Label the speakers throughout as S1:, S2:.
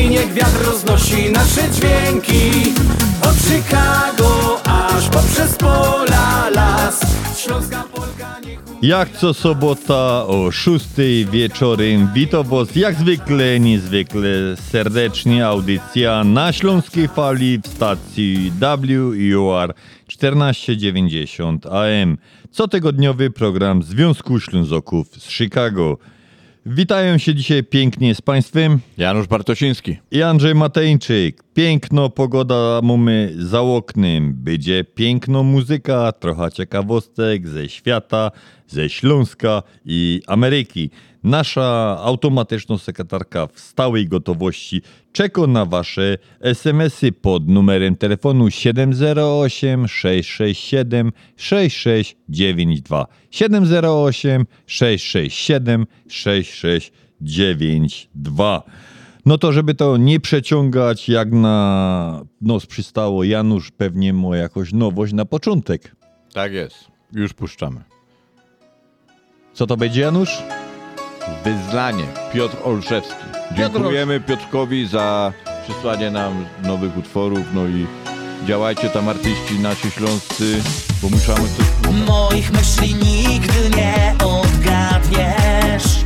S1: I niech wiatr roznosi nasze dźwięki Od Chicago aż poprzez pola las Śląska Polka niech
S2: Jak co sobota o 6 wieczorem witam was jak zwykle, niezwykle serdecznie audycja na Śląskiej Fali w stacji WUR 1490 AM. Cotygodniowy program Związku Ślązoków z Chicago. Witają się dzisiaj pięknie z Państwem
S3: Janusz Bartosiński.
S2: i Andrzej Mateńczyk. Piękno pogoda mamy za oknem. Będzie piękno muzyka, trochę ciekawostek ze świata, ze Śląska i Ameryki. Nasza automatyczna sekretarka w stałej gotowości czeka na Wasze SMS-y pod numerem telefonu 708 667 6692. 708 667 6692. No to żeby to nie przeciągać jak na nos przystało, Janusz pewnie ma jakąś nowość na początek.
S3: Tak jest. Już puszczamy.
S2: Co to będzie Janusz?
S3: Wyznanie. Piotr Olszewski. Dziękujemy Piotrkowi za przysłanie nam nowych utworów. No i działajcie tam artyści nasi śląscy, bo muszamy coś...
S4: Moich myśli nigdy nie odgadniesz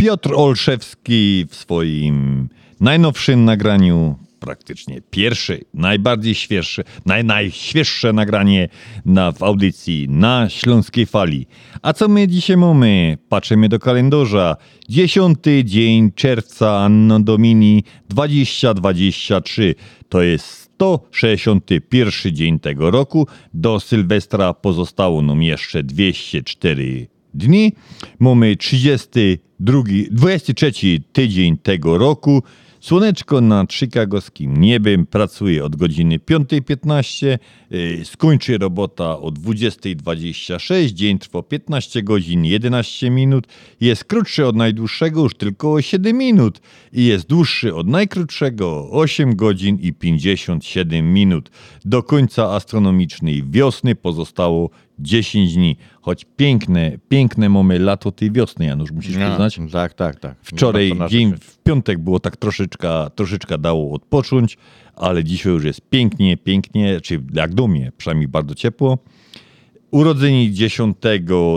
S2: Piotr Olszewski w swoim najnowszym nagraniu, praktycznie pierwsze, najbardziej świeższe, naj, najświeższe nagranie na, w audycji na Śląskiej Fali. A co my dzisiaj mamy? Patrzymy do kalendarza. 10 dzień czerwca Anno Domini 2023. To jest 161 dzień tego roku. Do Sylwestra pozostało nam jeszcze 204 dni. Mamy 32, 23 tydzień tego roku. Słoneczko nad chicagowskim niebem pracuje od godziny 5.15, yy, skończy robota o 20.26, dzień trwa 15 godzin 11 minut, jest krótszy od najdłuższego już tylko o 7 minut i jest dłuższy od najkrótszego o 8 godzin i 57 minut. Do końca astronomicznej wiosny pozostało 10 dni, choć piękne, piękne mamy lato tej wiosny, Janusz, musisz przyznać.
S3: Tak, tak, tak.
S2: Wczoraj dzień w piątek było tak troszeczkę, troszeczkę dało odpocząć, ale dzisiaj już jest pięknie, pięknie, czy jak do mnie, przynajmniej bardzo ciepło. Urodzeni 10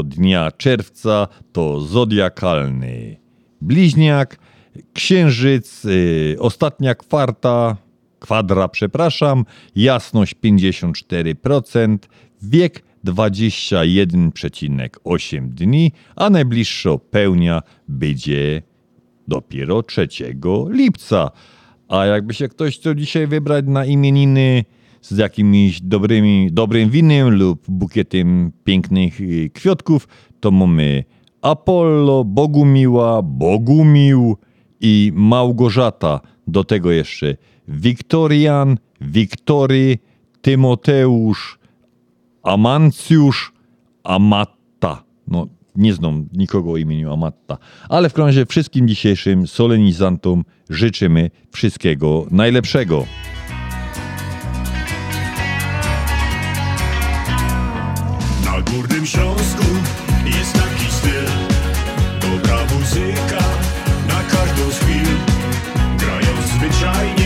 S2: dnia czerwca to zodiakalny bliźniak, księżyc, y, ostatnia kwarta, kwadra, przepraszam, jasność 54%, wiek 21,8 dni, a najbliższa pełnia będzie dopiero 3 lipca. A jakby się ktoś chciał dzisiaj wybrać na imieniny z jakimiś dobrymi, dobrym winem lub bukietem pięknych y, kwiatków, to mamy Apollo, Bogumiła, Bogumił i Małgorzata. Do tego jeszcze Wiktorian, Wiktory, Tymoteusz, Amancjusz, Amatta. No, nie znam nikogo o imieniu Amatta. Ale w razie wszystkim dzisiejszym solenizantom życzymy wszystkiego najlepszego.
S5: Na Górnym Śląsku jest taki styl Dobra muzyka na każdą z chwil Grając zwyczajnie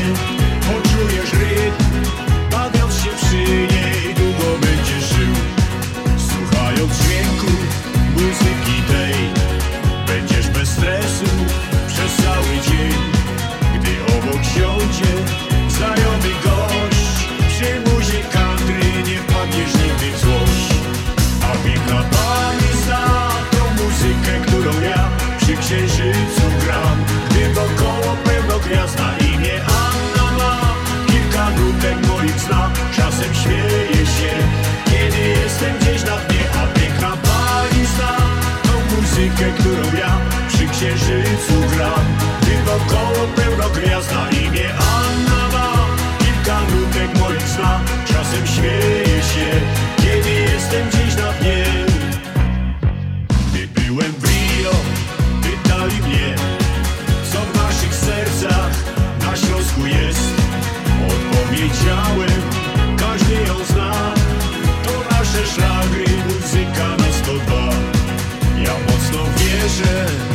S5: muzykę, którą ja przy księżycu gram. Gdy wokoło pełno gwiazd na imię Anna ma. Kilka nutek moich zna, czasem śmieje się Kiedy jestem gdzieś na dnie. Gdy byłem w Rio, pytali mnie Co w naszych sercach na Śląsku jest. Odpowiedziałem, każdy ją zna. To nasze szlagry, vision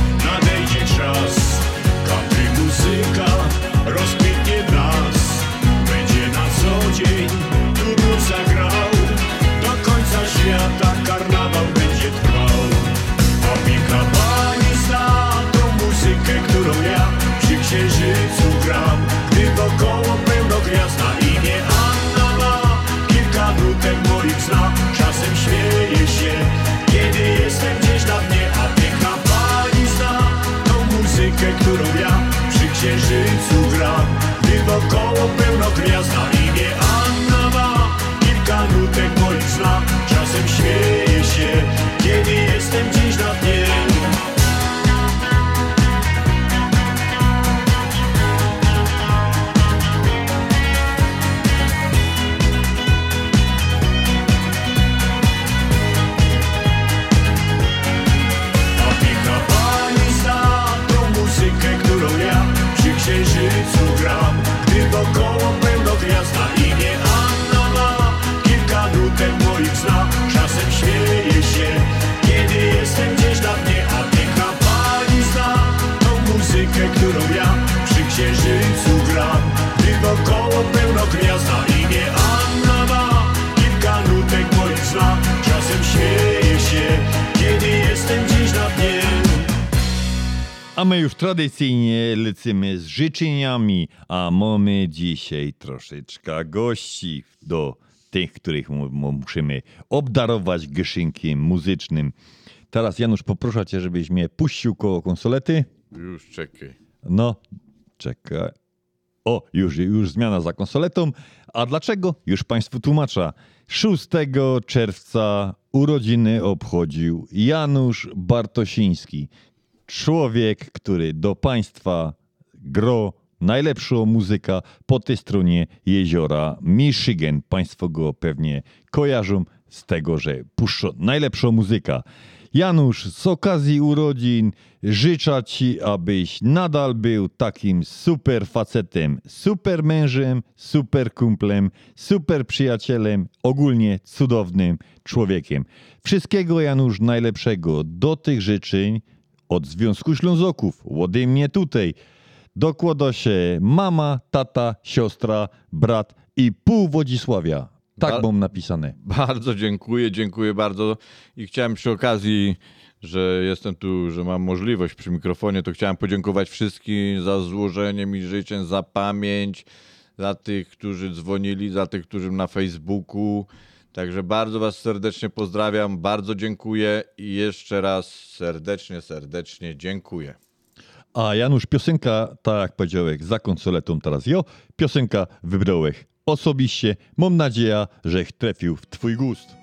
S5: Gdy wokoło pełno
S2: my już tradycyjnie lecimy z życzeniami, a mamy dzisiaj troszeczkę gości do tych, których mu- mu- musimy obdarować geszynkiem muzycznym. Teraz Janusz, poproszę cię, żebyś mnie puścił koło konsolety.
S3: Już czekaj.
S2: No, czekaj. O, już, już zmiana za konsoletą. A dlaczego? Już Państwu tłumaczę. 6 czerwca urodziny obchodził Janusz Bartosiński. Człowiek, który do Państwa gro najlepszą muzyka po tej stronie jeziora Michigan. Państwo go pewnie kojarzą z tego, że puszczą najlepszą muzyka. Janusz, z okazji urodzin życzę Ci, abyś nadal był takim super facetem, super mężem, super kumplem, super przyjacielem, ogólnie cudownym człowiekiem. Wszystkiego, Janusz, najlepszego do tych życzeń od Związku Ślązoków, ode mnie tutaj. Dokłada się mama, tata, siostra, brat i pół Wodzisławia. Tak
S3: Ba-
S2: mam napisane.
S3: Bardzo dziękuję, dziękuję bardzo. I chciałem przy okazji, że jestem tu, że mam możliwość przy mikrofonie, to chciałem podziękować wszystkim za złożenie mi życzeń, za pamięć, za tych, którzy dzwonili, za tych, którzy na Facebooku. Także bardzo Was serdecznie pozdrawiam, bardzo dziękuję i jeszcze raz serdecznie, serdecznie dziękuję.
S2: A Janusz, piosenka, tak jak powiedziałeś, za konsoletą teraz jo, piosenka wybrałeś osobiście. Mam nadzieję, że trafił w twój gust.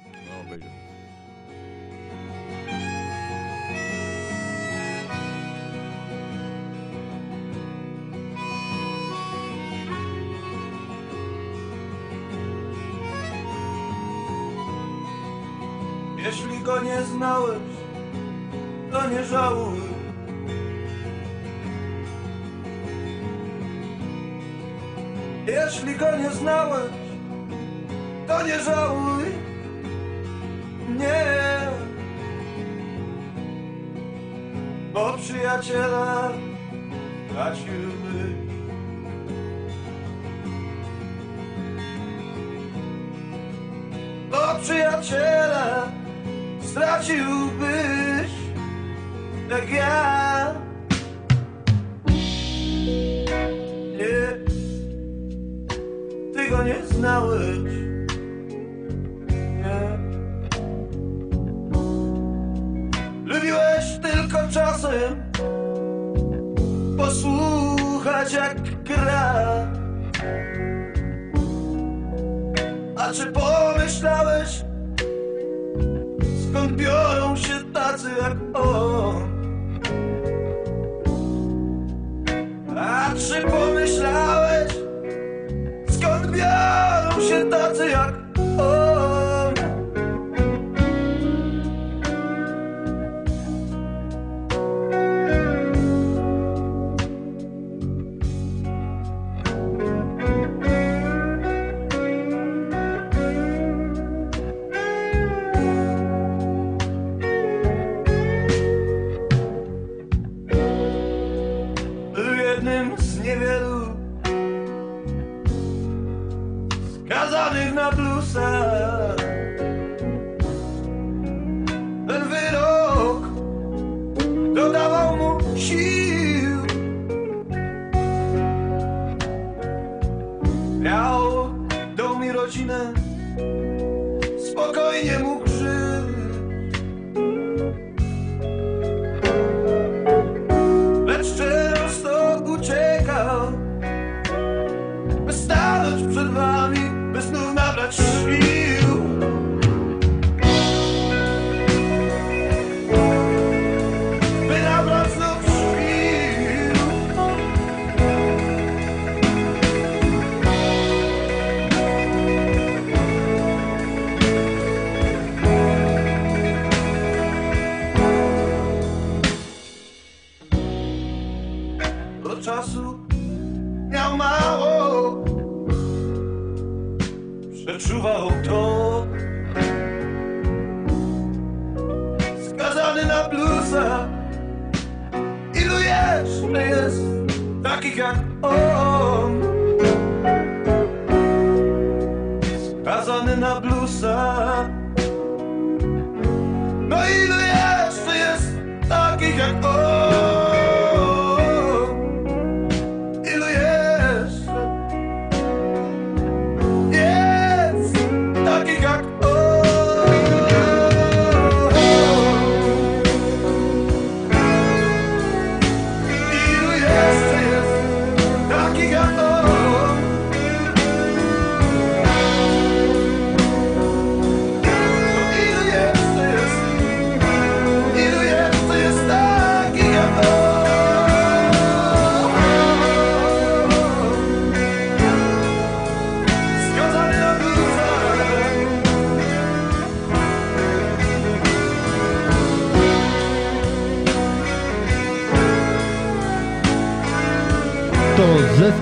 S6: Jeśli go nie znałeś, to nie żałuj. Jeśli go nie znałeś, to nie żałuj. Nie. Bo przyjaciela traciłby. Bo przyjaciela straciłbyś jak ja. Nie, ty go nie znałeś. Nie. Lubiłeś tylko czasem posłuchać jak gra. A czy pomyślałeś, skąd biorą się tacy jak on? A czy pomyślałeś, skąd biorą się tacy jak on?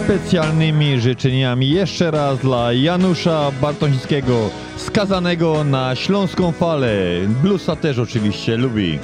S7: Specjalnymi życzeniami jeszcze raz dla Janusza Bartosińskiego, skazanego na śląską falę. Bluesa też oczywiście lubi.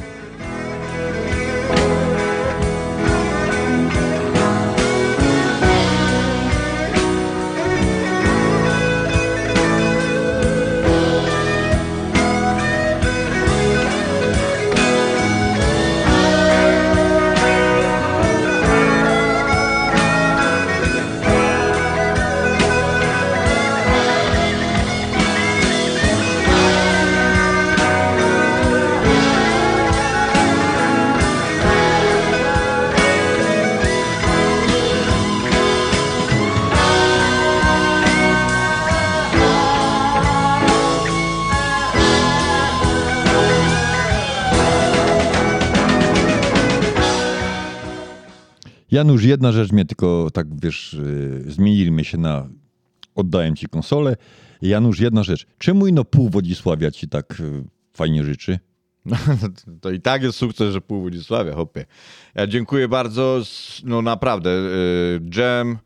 S7: Janusz, jedna rzecz mnie tylko tak, wiesz, yy, zmieniliśmy się na oddaję ci konsolę. Janusz, jedna rzecz. Czemu ino pół Wodzisławia ci tak yy, fajnie życzy?
S3: No, to- i tak jest sukces, że pół Wodzisławia, hopie. Ja dziękuję bardzo, no naprawdę, y, Jam,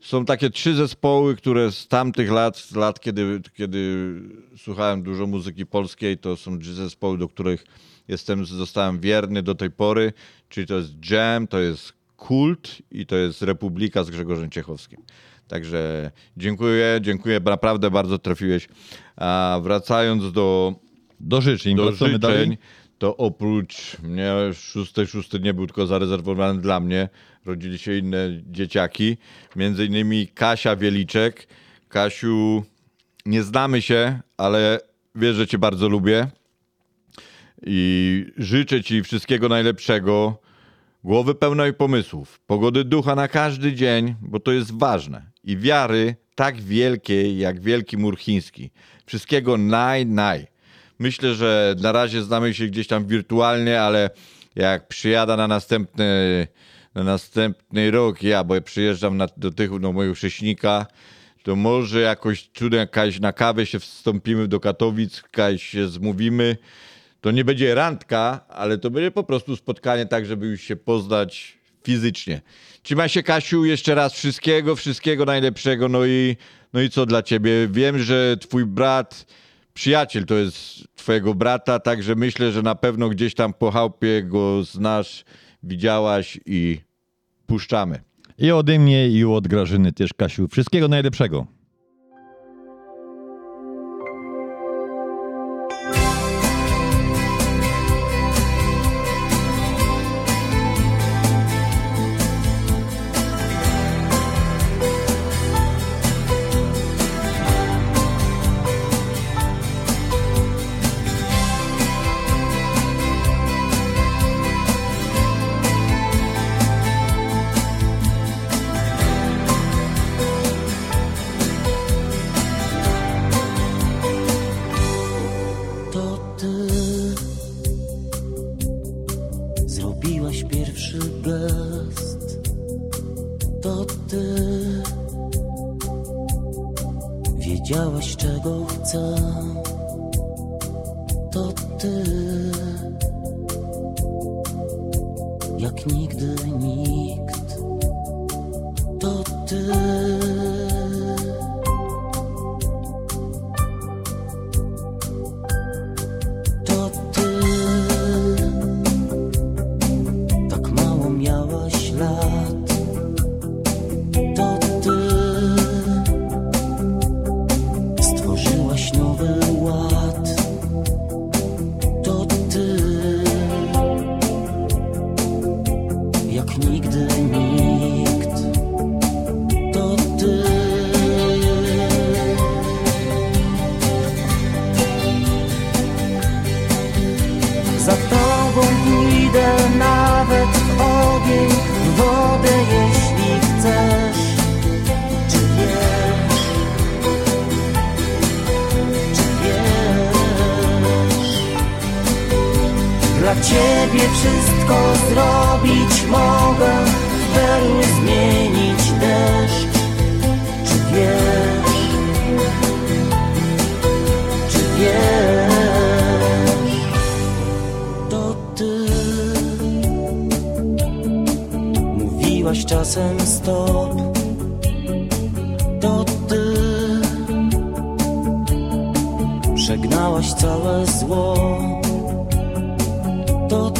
S3: są takie trzy zespoły, które z tamtych lat, z lat kiedy, kiedy słuchałem dużo muzyki polskiej, to są trzy zespoły, do których jestem, zostałem wierny do tej pory, czyli to jest Jam, to jest Kult i to jest Republika z Grzegorzem Ciechowskim. Także dziękuję, dziękuję, naprawdę bardzo trafiłeś. A wracając do,
S7: Do życzeń.
S3: do życzeń,
S7: dalej.
S3: to oprócz mnie szósty, szósty nie był tylko zarezerwowany dla mnie. Rodzili się inne dzieciaki, między innymi Kasia Wieliczek. Kasiu, nie znamy się, ale wiesz, że cię bardzo lubię i życzę ci wszystkiego najlepszego. Głowy pełnej pomysłów, pogody ducha na każdy dzień, bo to jest ważne. I wiary tak wielkiej jak wielki mur chiński. Wszystkiego naj, naj. Myślę, że na razie znamy się gdzieś tam wirtualnie, ale jak przyjada na następny, na następny rok, ja, bo ja przyjeżdżam na, do tych, do mojego chrześnika, to może jakoś cudem jakaś na kawę się wstąpimy do Katowic, jakaś się zmówimy. To nie będzie randka, ale to będzie po prostu spotkanie tak, żeby już się poznać fizycznie. Trzymaj się Kasiu, jeszcze raz wszystkiego, wszystkiego najlepszego, no i, no i co dla ciebie? Wiem, że twój brat, przyjaciel to jest twojego brata, także myślę, że na pewno gdzieś tam po chałupie go znasz, widziałaś i puszczamy.
S7: I ode mnie, i od Grażyny też, Kasiu. Wszystkiego najlepszego. Pokonałaś całe zło. To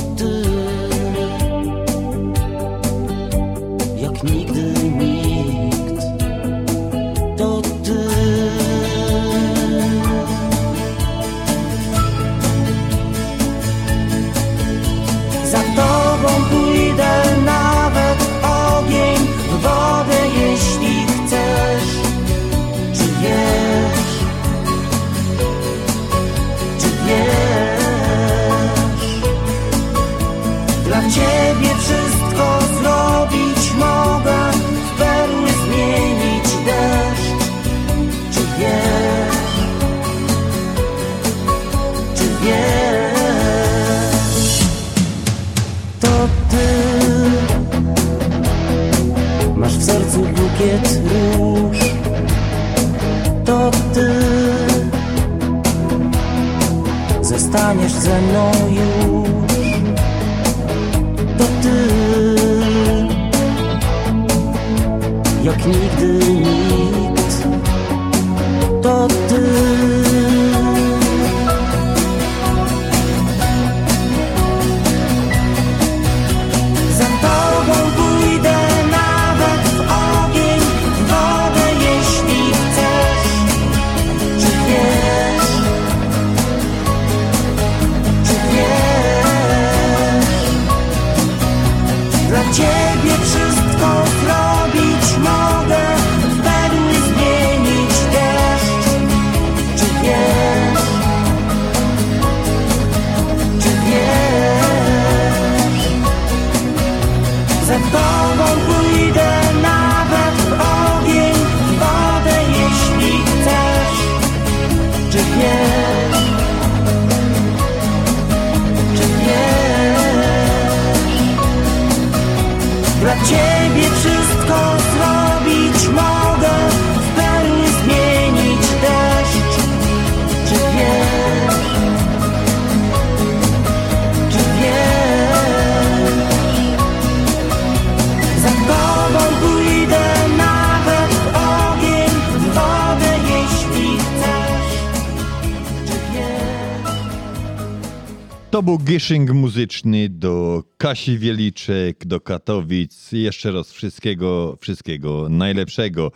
S2: Gishing muzyczny do Kasi Wieliczek, do Katowic. Jeszcze raz wszystkiego, wszystkiego najlepszego.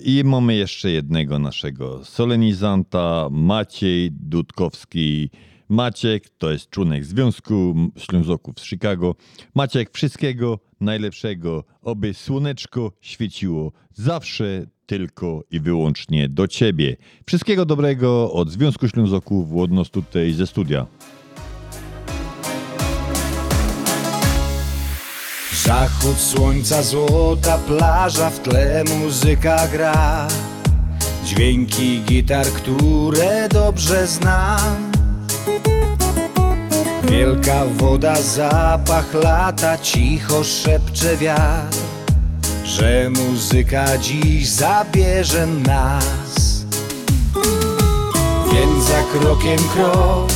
S2: I mamy jeszcze jednego naszego solenizanta, Maciej Dudkowski. Maciek to jest członek Związku Ślązoków z Chicago. Maciek, wszystkiego najlepszego, oby słoneczko świeciło zawsze tylko i wyłącznie do ciebie. Wszystkiego dobrego od Związku Ślązoków Łodnos tutaj ze studia.
S8: Zachód słońca, złota plaża, w tle muzyka gra. Dźwięki gitar, które dobrze znam. Wielka woda, zapach lata, cicho szepcze wiatr Że muzyka dziś zabierze nas. Więc za krokiem krok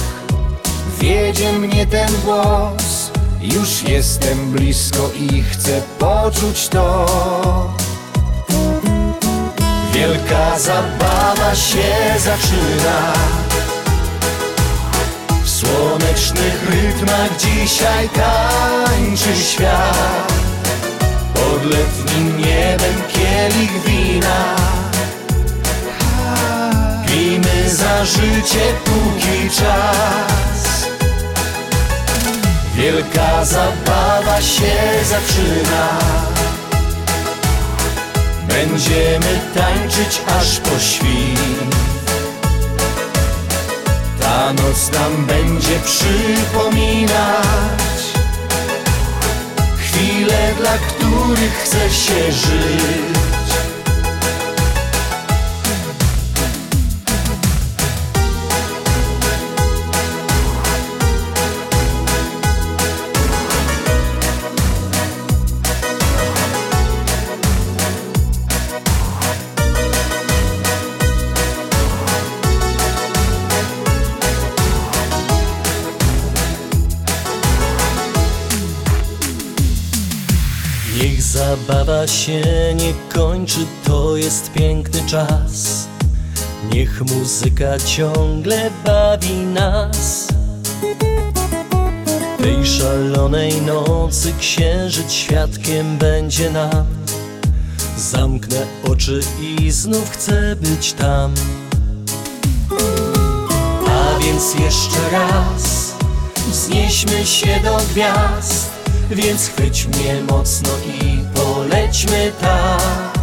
S8: Wiedzie mnie ten głos Już jestem blisko i chcę poczuć to. Wielka zabawa się zaczyna. W słonecznych rytmach dzisiaj tańczy świat. Pod letnim niebem kielich wina. Pijmy za życie póki czas Wielka zabawa się zaczyna. Będziemy tańczyć aż po świt Ta noc nam będzie przypominać Chwile, dla których chce się żyć
S7: zabawa się nie kończy, to jest piękny czas.
S9: Niech muzyka ciągle bawi nas. Tej szalonej nocy księżyc świadkiem będzie nam. Zamknę oczy i znów chcę być tam. A więc jeszcze raz Wznieśmy się do gwiazd Więc chwyć mnie mocno i polećmy tak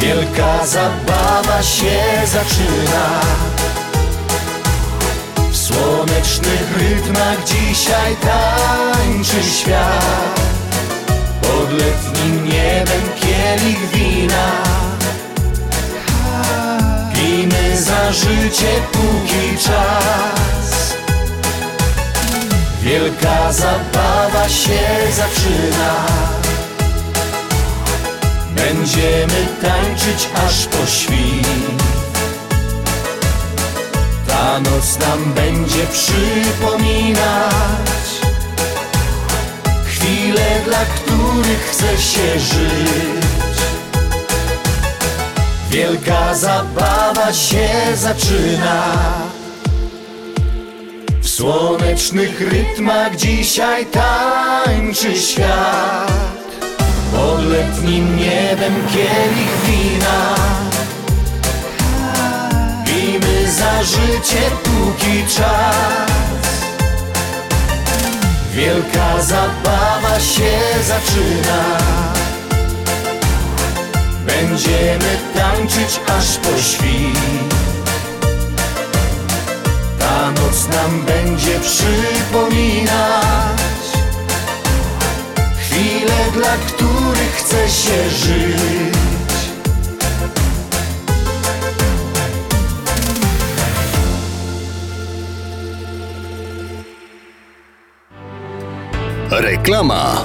S9: Wielka zabawa się zaczyna. W słonecznych rytmach dzisiaj tańczy świat. Pod letnim niebem kielich wina. Pijmy za życie póki czas Wielka zabawa się zaczyna. Będziemy tańczyć aż po świt Ta noc nam będzie przypominać Chwile, dla których chce się żyć. Wielka zabawa się zaczyna słonecznych rytmach dzisiaj tańczy świat. Pod letnim niebem kielich wina. Pijmy za życie póki czas. Wielka zabawa się zaczyna. Będziemy tańczyć aż po świt Ta noc nam będzie przypominać Chwile, dla których chce się żyć
S10: Reklama.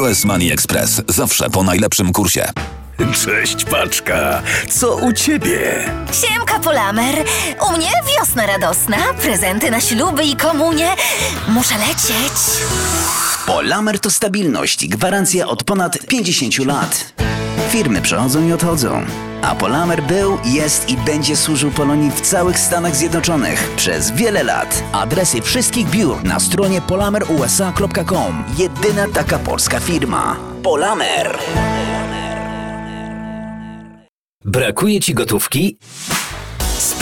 S10: US Money Express zawsze po najlepszym kursie.
S11: Cześć, paczka. Co u ciebie?
S12: Siemka, Polamer. U mnie wiosna radosna, prezenty na śluby i komunie. Muszę lecieć.
S13: Polamer to stabilność i gwarancja od ponad 50 lat. Firmy przychodzą i odchodzą. A Polamer był, jest i będzie służył Polonii w całych Stanach Zjednoczonych przez wiele lat. Adresy wszystkich biur na stronie polamerusa.com. Jedyna taka polska firma. Polamer.
S14: Brakuje Ci gotówki?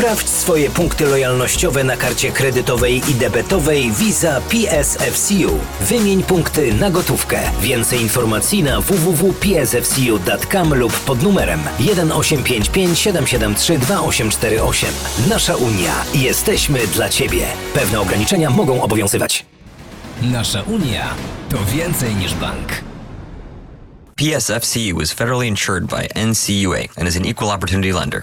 S14: Sprawdź swoje punkty lojalnościowe na karcie kredytowej i debetowej Visa PSFCU. Wymień punkty na gotówkę. Więcej informacji na www.psfcu.com lub pod numerem 1855 773 2848. Nasza Unia. Jesteśmy dla Ciebie. Pewne ograniczenia mogą obowiązywać.
S15: Nasza Unia to więcej niż bank.
S16: PSFCU is federally insured by NCUA and is an equal opportunity lender.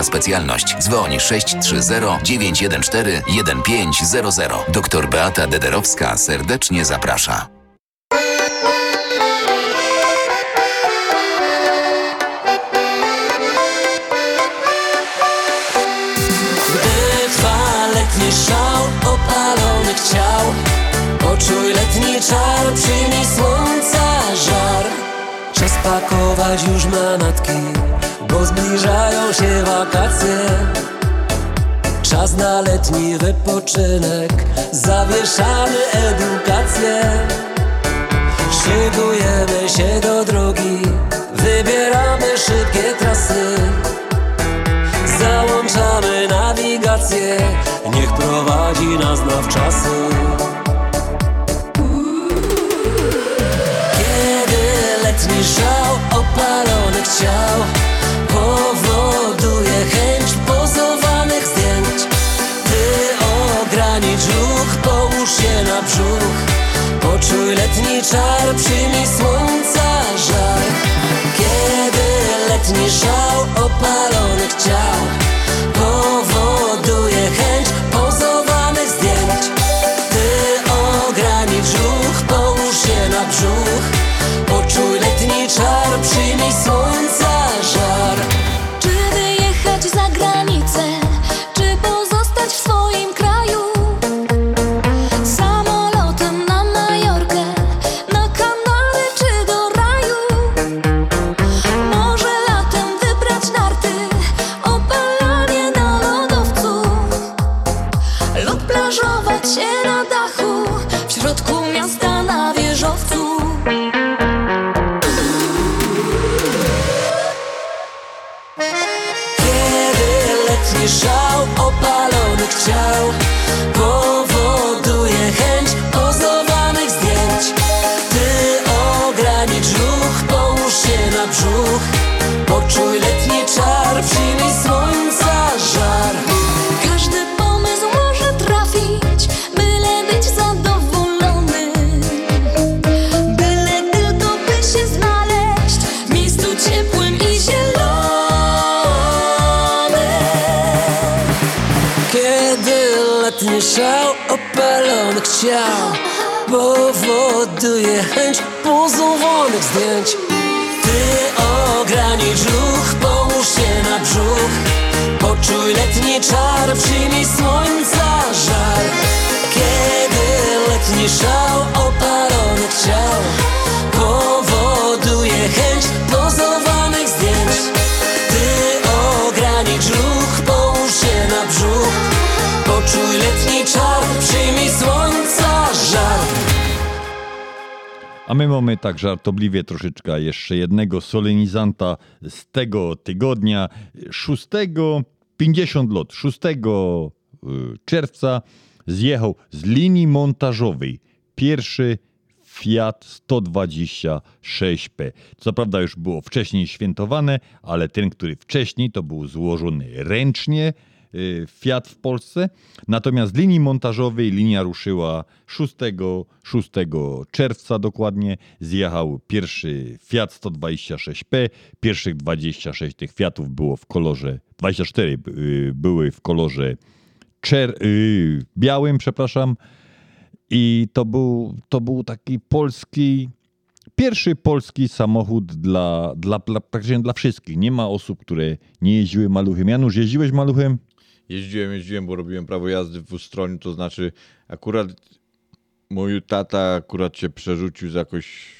S10: specjalność. Dzwoń 630 914 1500. Doktor Beata Dederowska serdecznie zaprasza.
S9: Gdy trwa letni szał opalonych ciał Poczuj letni czar, przyjmij słońca żar Czas pakować już manatki bo zbliżają się wakacje. Czas na letni wypoczynek. Zawieszamy edukację. Szykujemy się do drogi. Wybieramy szybkie trasy. Załączamy nawigację. Niech prowadzi nas nawczasy Kiedy letni żał opalonych ciał się na brzuch. Poczuj letni czar, przyjmij słońca żar Kiedy letni żał opalonych ciał opalonych ciał Powoduje chęć pozowanych zdjęć. Ty ogranicz ruch, połóż się na brzuch. Poczuj letni czar, przyjmij słońca żar. Kiedy letni szał
S2: A my mamy tak żartobliwie troszeczkę jeszcze jednego solenizanta z tego tygodnia. 6, 50 lot, 6 y, czerwca zjechał z linii montażowej pierwszy Fiat 126P. Co prawda już było wcześniej świętowane, ale ten, który wcześniej to był złożony ręcznie Fiat w Polsce. Natomiast linii montażowej linia ruszyła 6, 6 czerwca dokładnie. Zjechał pierwszy Fiat 126P. Pierwszych 26 tych Fiatów było w kolorze, 24 y, były w kolorze czer, y, białym, przepraszam. I to był, to był taki polski, pierwszy polski samochód dla, dla, dla praktycznie dla wszystkich. Nie ma osób, które nie jeździły maluchem. Janusz, jeździłeś maluchem?
S3: Jeździłem, jeździłem, bo robiłem prawo jazdy w Ustroniu, to znaczy akurat mój tata akurat się przerzucił z jakoś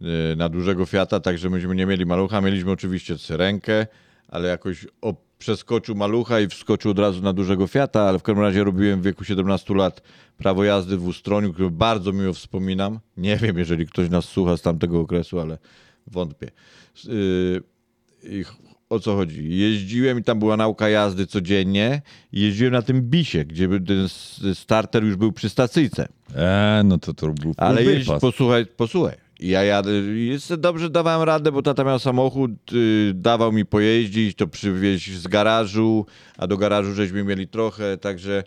S3: e, na dużego Fiata, także myśmy nie mieli malucha, mieliśmy oczywiście syrenkę, ale jakoś przeskoczył malucha i wskoczył od razu na dużego Fiata, ale w każdym razie robiłem w wieku 17 lat prawo jazdy w Ustroniu, które bardzo miło wspominam. Nie wiem, jeżeli ktoś nas słucha z tamtego okresu, ale wątpię. Yy, i o co chodzi? Jeździłem i tam była nauka jazdy codziennie. i Jeździłem na tym bisie, gdzie ten starter już był przy stacyjce.
S2: Eee, no to to był
S3: Ale jeźdź, posłuchaj, posłuchaj. Ja jadę, jest, dobrze dawałem radę, bo tata miał samochód, y, dawał mi pojeździć, to przywieźć z garażu, a do garażu żeśmy mieli trochę, także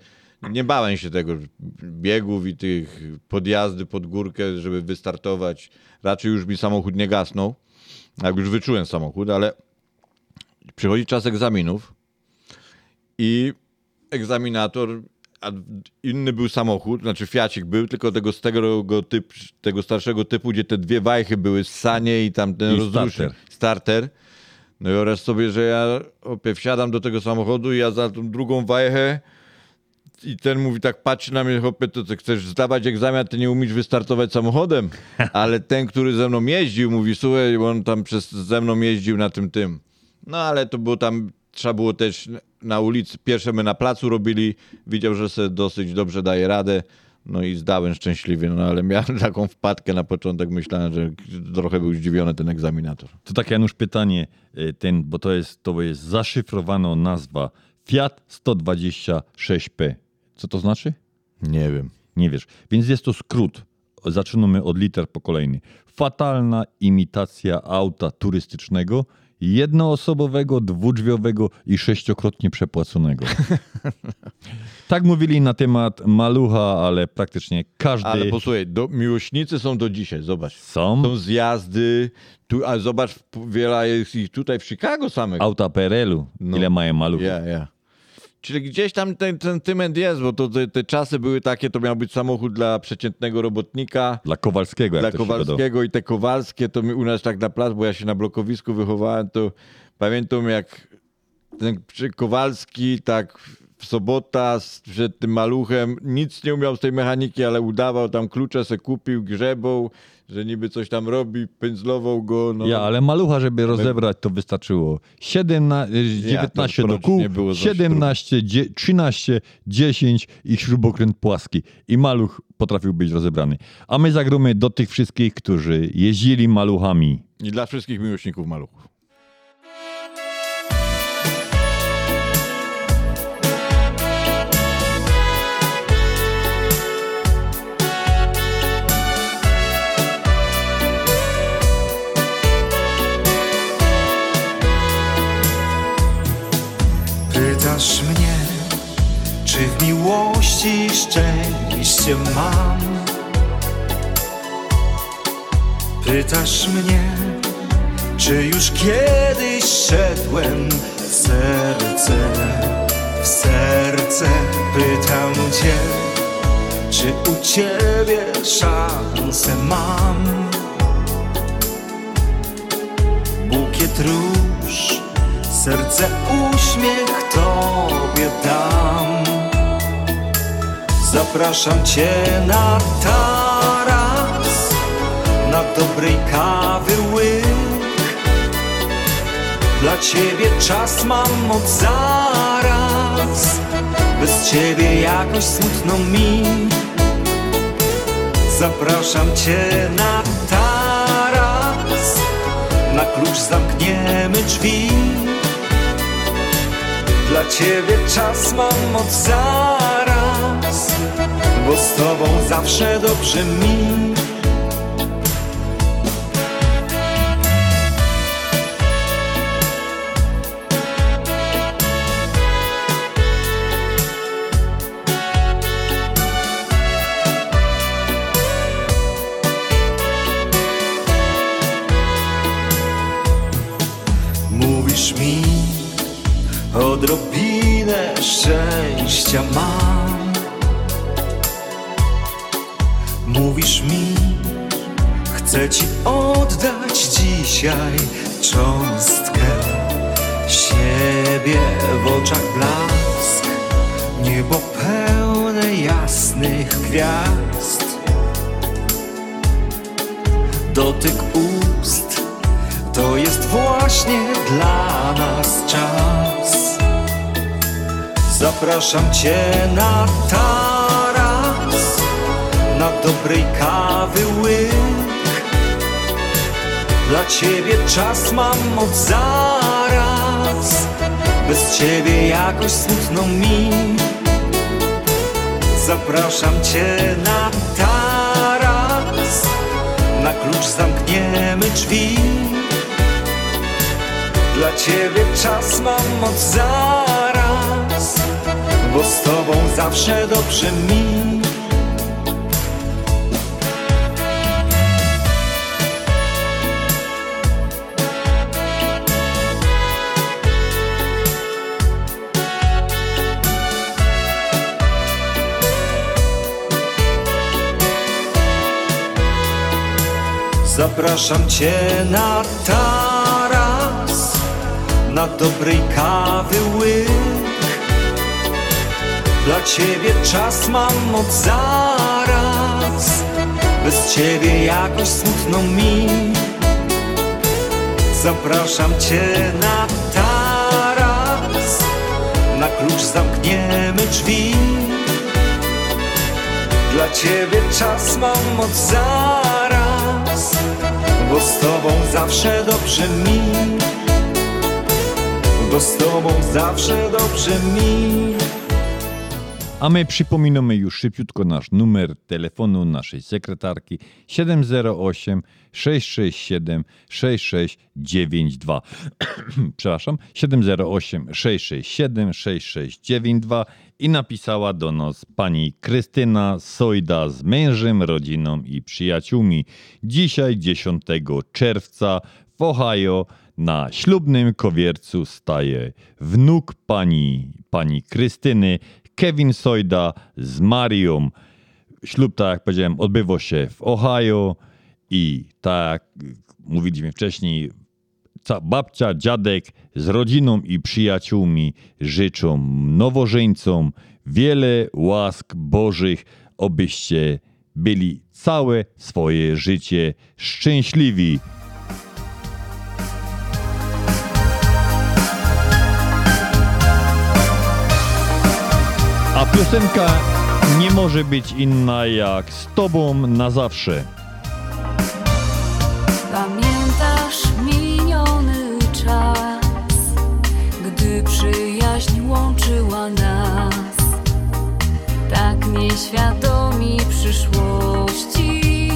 S3: nie bałem się tego biegów i tych podjazdy pod górkę, żeby wystartować. Raczej już mi samochód nie gasnął, jak już wyczułem samochód, ale przychodzi czas egzaminów i egzaminator, a inny był samochód, znaczy Fiacik był, tylko tego z tego, typ, tego starszego typu, gdzie te dwie wajchy były, sanie i tam ten rozrusznik,
S2: starter.
S3: No i oraz sobie, że ja opie, wsiadam do tego samochodu i ja za tą drugą wajchę i ten mówi tak, patrzy na mnie, chłopie, to ty chcesz zdawać egzamin, a ty nie umiesz wystartować samochodem. Ale ten, który ze mną jeździł, mówi, słuchaj, on tam przez, ze mną jeździł na tym tym. No ale to było tam, trzeba było też na ulicy, pierwsze my na placu robili, widział, że sobie dosyć dobrze daje radę, no i zdałem szczęśliwie, no ale miałem taką wpadkę na początek, myślałem, że trochę był zdziwiony ten egzaminator.
S2: To tak Janusz pytanie, y, ten, bo to jest, to jest zaszyfrowana nazwa Fiat 126P. Co to znaczy?
S3: Nie wiem.
S2: Nie wiesz. Więc jest to skrót. Zaczynamy od liter po kolejny. Fatalna imitacja auta turystycznego, jednoosobowego, dwudrzwiowego i sześciokrotnie przepłaconego. tak mówili na temat malucha, ale praktycznie każdy...
S3: Ale posłuchaj, do, miłośnicy są do dzisiaj, zobacz.
S2: Są?
S3: Są zjazdy, tu, a zobacz, wiele jest ich tutaj w Chicago samego.
S2: Auta PRL-u. Ile mają maluchów?
S3: Ja, ja. Czyli gdzieś tam ten sentyment jest, bo to te, te czasy były takie, to miał być samochód dla przeciętnego robotnika.
S2: Dla Kowalskiego,
S3: Dla Kowalskiego i te Kowalskie, to mi u nas tak na plac, bo ja się na blokowisku wychowałem, to pamiętam jak ten Kowalski tak w sobota przed tym maluchem nic nie umiał z tej mechaniki, ale udawał, tam klucze se kupił, grzebał, że niby coś tam robi, pędzlował go. No.
S2: Ja, ale malucha, żeby rozebrać, to wystarczyło 17,
S3: Ja,
S2: 19
S3: to
S2: do kół,
S3: nie było za
S2: 17, dzie- 13, 10 i śrubokręt płaski. I maluch potrafił być rozebrany. A my zagromy do tych wszystkich, którzy jeździli maluchami.
S3: I dla wszystkich miłośników maluchów.
S17: Pytasz mnie, czy w miłości szczęście mam? Pytasz mnie, czy już kiedyś szedłem w serce, w serce pytam cię, czy u ciebie szansę mam? Bukiet róż, serce uśmiech tobie dam. Zapraszam cię na taras, na dobrej kawy łyk. Dla ciebie czas mam od zaraz, bez ciebie jakoś smutno mi. Zapraszam cię na taras, na klucz zamkniemy drzwi. Dla ciebie czas mam od zaraz, bo z tobą zawsze dobrze mi. Odrobinę szczęścia mam. Mówisz mi, chcę ci oddać dzisiaj cząstkę siebie w oczach blask, niebo pełne jasnych gwiazd. Dotyk ust to jest właśnie dla nas czas. Zapraszam cię na taras, na dobrej kawy łyk. Dla ciebie czas mam od zaraz, bez ciebie jakoś smutno mi. Zapraszam cię na taras, na klucz zamkniemy drzwi. Dla ciebie czas mam od zaraz, bo z tobą zawsze dobrze mi. Zapraszam cię na taras, na dobrej kawy łyk. Dla ciebie czas mam od zaraz, bez ciebie jakoś smutno mi. Zapraszam cię na taras, na klucz zamkniemy drzwi. Dla ciebie czas mam od zaraz, bo z tobą zawsze dobrze mi. Bo z tobą zawsze dobrze mi.
S2: A my przypominamy już szybciutko nasz numer telefonu naszej sekretarki 708 667 6692. Przepraszam, 708 667 6692 i napisała do nas pani Krystyna Sojda z mężem, rodziną i przyjaciółmi. Dzisiaj 10 czerwca w Ohio na ślubnym kowiercu staje wnuk pani, pani Krystyny, Kevin Sojda z Marią. Ślub, tak jak powiedziałem, odbywał się w Ohio i tak jak mówiliśmy wcześniej, babcia, dziadek z rodziną i przyjaciółmi życzą nowożeńcom wiele łask Bożych, obyście byli całe swoje życie szczęśliwi. A piosenka nie może być inna jak z tobą na zawsze.
S18: Pamiętasz miniony czas, gdy przyjaźń łączyła nas, tak nieświadomi przyszłości,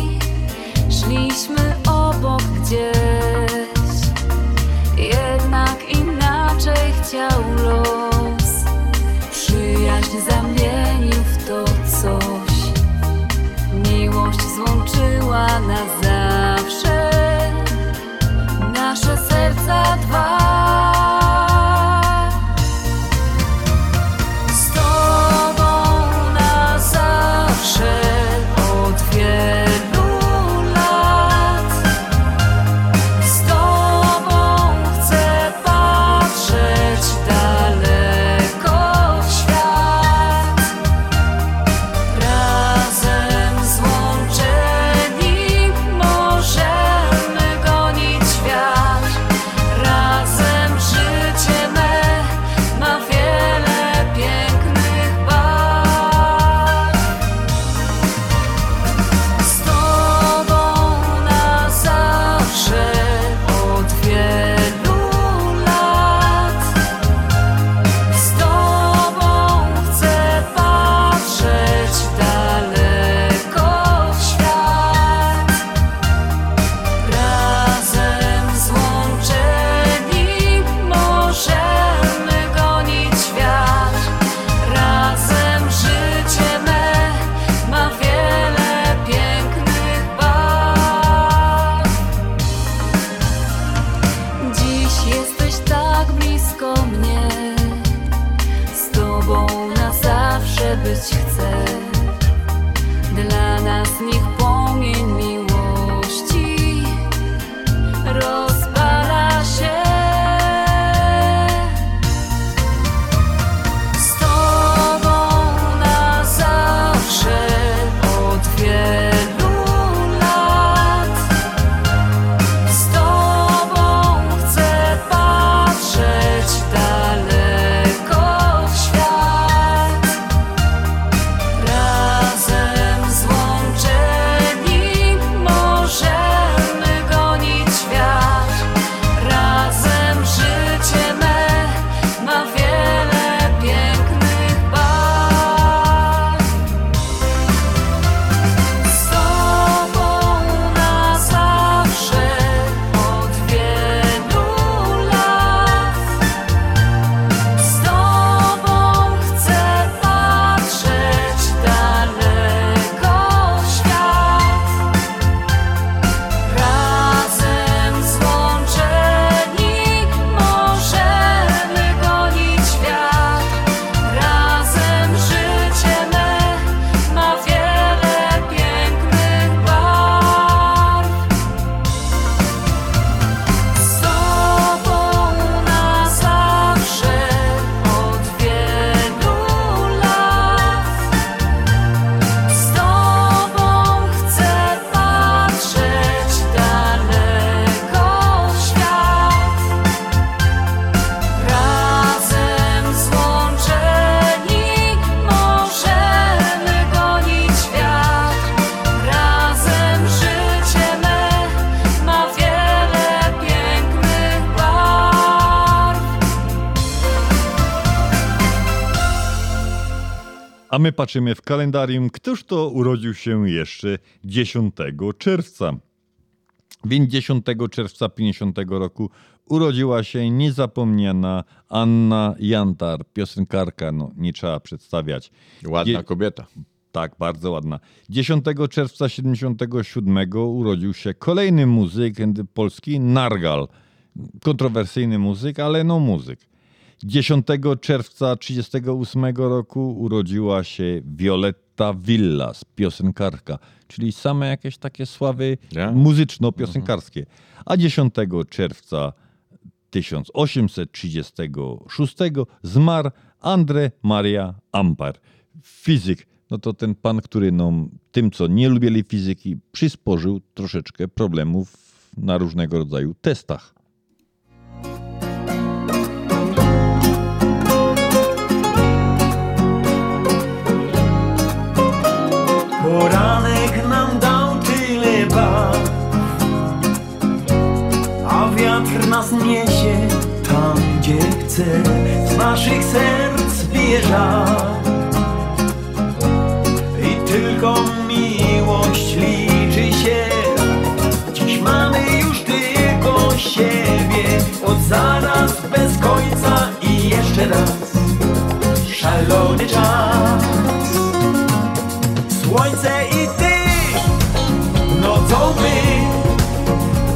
S18: szliśmy obok gdzieś, jednak inaczej chciał los, zamienił w to coś. Miłość złączyła na zawsze nasze serca dwa.
S2: My patrzymy w kalendarium, któż to urodził się jeszcze 10 czerwca. Więc 10 czerwca 50 roku urodziła się niezapomniana Anna Jantar, piosenkarka, no nie trzeba przedstawiać.
S3: Ładna
S2: Je-
S3: kobieta.
S2: Tak, bardzo ładna. 10 czerwca 77 urodził się kolejny muzyk polski, Nargal. Kontrowersyjny muzyk, ale no muzyk. 10 czerwca 38 roku urodziła się Violetta Villas, piosenkarka, czyli same jakieś takie sławy muzyczno-piosenkarskie. A 10 czerwca 1836 zmarł André Maria Ampere, fizyk. No to ten pan, który no, tym, co nie lubili fizyki, przysporzył troszeczkę problemów na różnego rodzaju testach.
S17: Poranek nam dał tyle barw A wiatr nas niesie tam, gdzie chce. Z naszych serc bije I tylko miłość liczy się. Dziś mamy już tylko siebie. Od zaraz bez końca i jeszcze raz. Szalony czas Słońce i ty, nocą my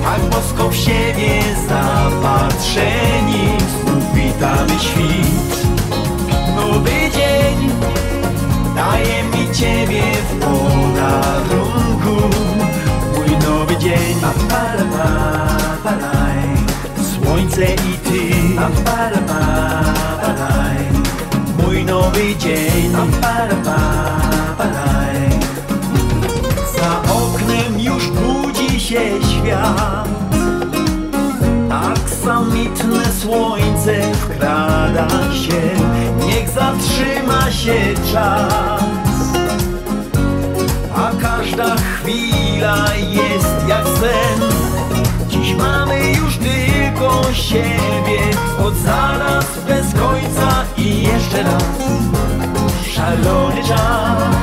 S17: Tak bosko w siebie zapatrzeni witamy świt. Nowy dzień daje mi ciebie w podarunku. Mój nowy dzień. Słońce i ty. Mój nowy dzień budzi się świat. Aksamitne słońce wkrada się Niech zatrzyma się czas. A każda chwila jest jak sen. Dziś mamy już tylko siebie Od zaraz bez końca i jeszcze raz. Szalony czas.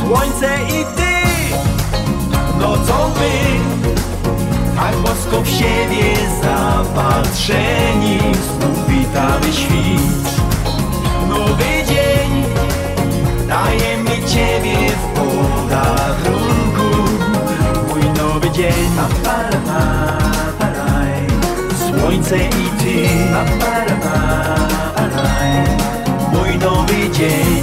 S17: Słońce i ty, nocą my Tak bosko w siebie zapatrzeni Znów witamy świt. Nowy dzień daje mi ciebie w podarunku Mój nowy dzień. Słońce i ty. Mój nowy dzień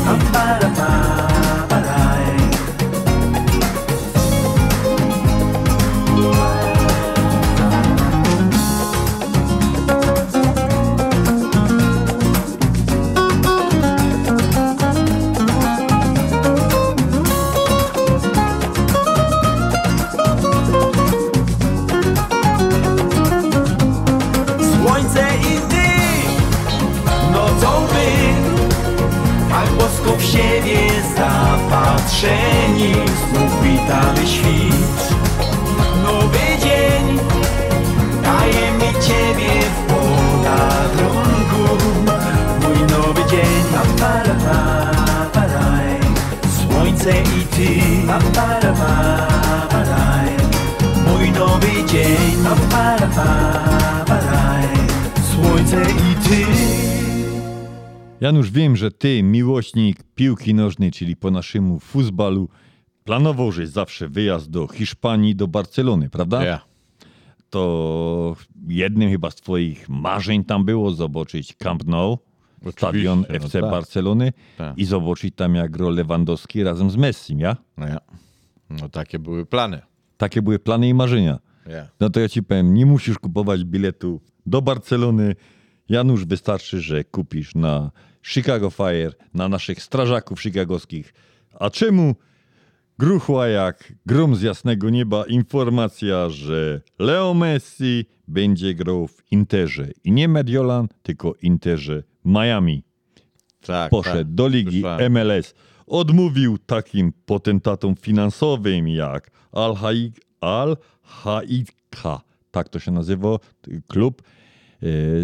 S2: Janusz, wiem, że ty, miłośnik piłki nożnej, czyli po naszemu futbalu, planował, że zawsze wyjazd do Hiszpanii, do Barcelony, prawda?
S3: Ja.
S2: To jednym chyba z twoich marzeń tam było zobaczyć Camp Nou, stadion
S3: no
S2: FC
S3: tak.
S2: Barcelony
S3: Tak.
S2: i zobaczyć tam jak gra Lewandowski razem z Messim, ja?
S3: No ja. No takie były plany.
S2: Takie były plany i marzenia.
S3: Ja.
S2: No to ja ci powiem, nie musisz kupować biletu do Barcelony. Janusz, wystarczy, że kupisz na Chicago Fire, na naszych strażaków chicagowskich. A czemu gruchła jak grom z jasnego nieba informacja, że Leo Messi będzie grał w Interze. I nie Mediolan, tylko Interze Miami.
S3: Tak,
S2: Poszedł
S3: tak.
S2: do ligi
S3: Słyszałem.
S2: MLS. Odmówił takim potentatom finansowym jak Al-Haika, tak to się nazywa, klub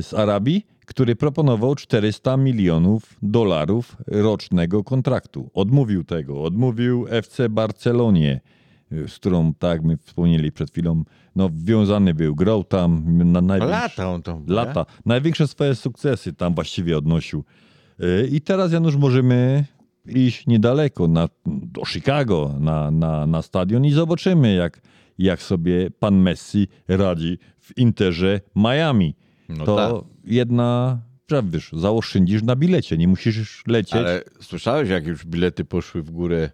S2: z Arabii, który proponował 400 milionów dolarów rocznego kontraktu. Odmówił tego, odmówił FC Barcelonie, z którą, tak my wspomnieli przed chwilą, no, wiązany był, grał tam na największe,
S3: Lata on tam
S2: lata, największe swoje sukcesy tam właściwie odnosił. Yy, I teraz, Janusz, możemy iść niedaleko, na, do Chicago, na, na, na stadion i zobaczymy, jak, jak sobie pan Messi radzi w Interze Miami.
S3: No
S2: to
S3: tak.
S2: jedna, że wiesz, zaoszczędzisz na bilecie, nie musisz lecieć.
S3: Ale słyszałeś, jak już bilety poszły w górę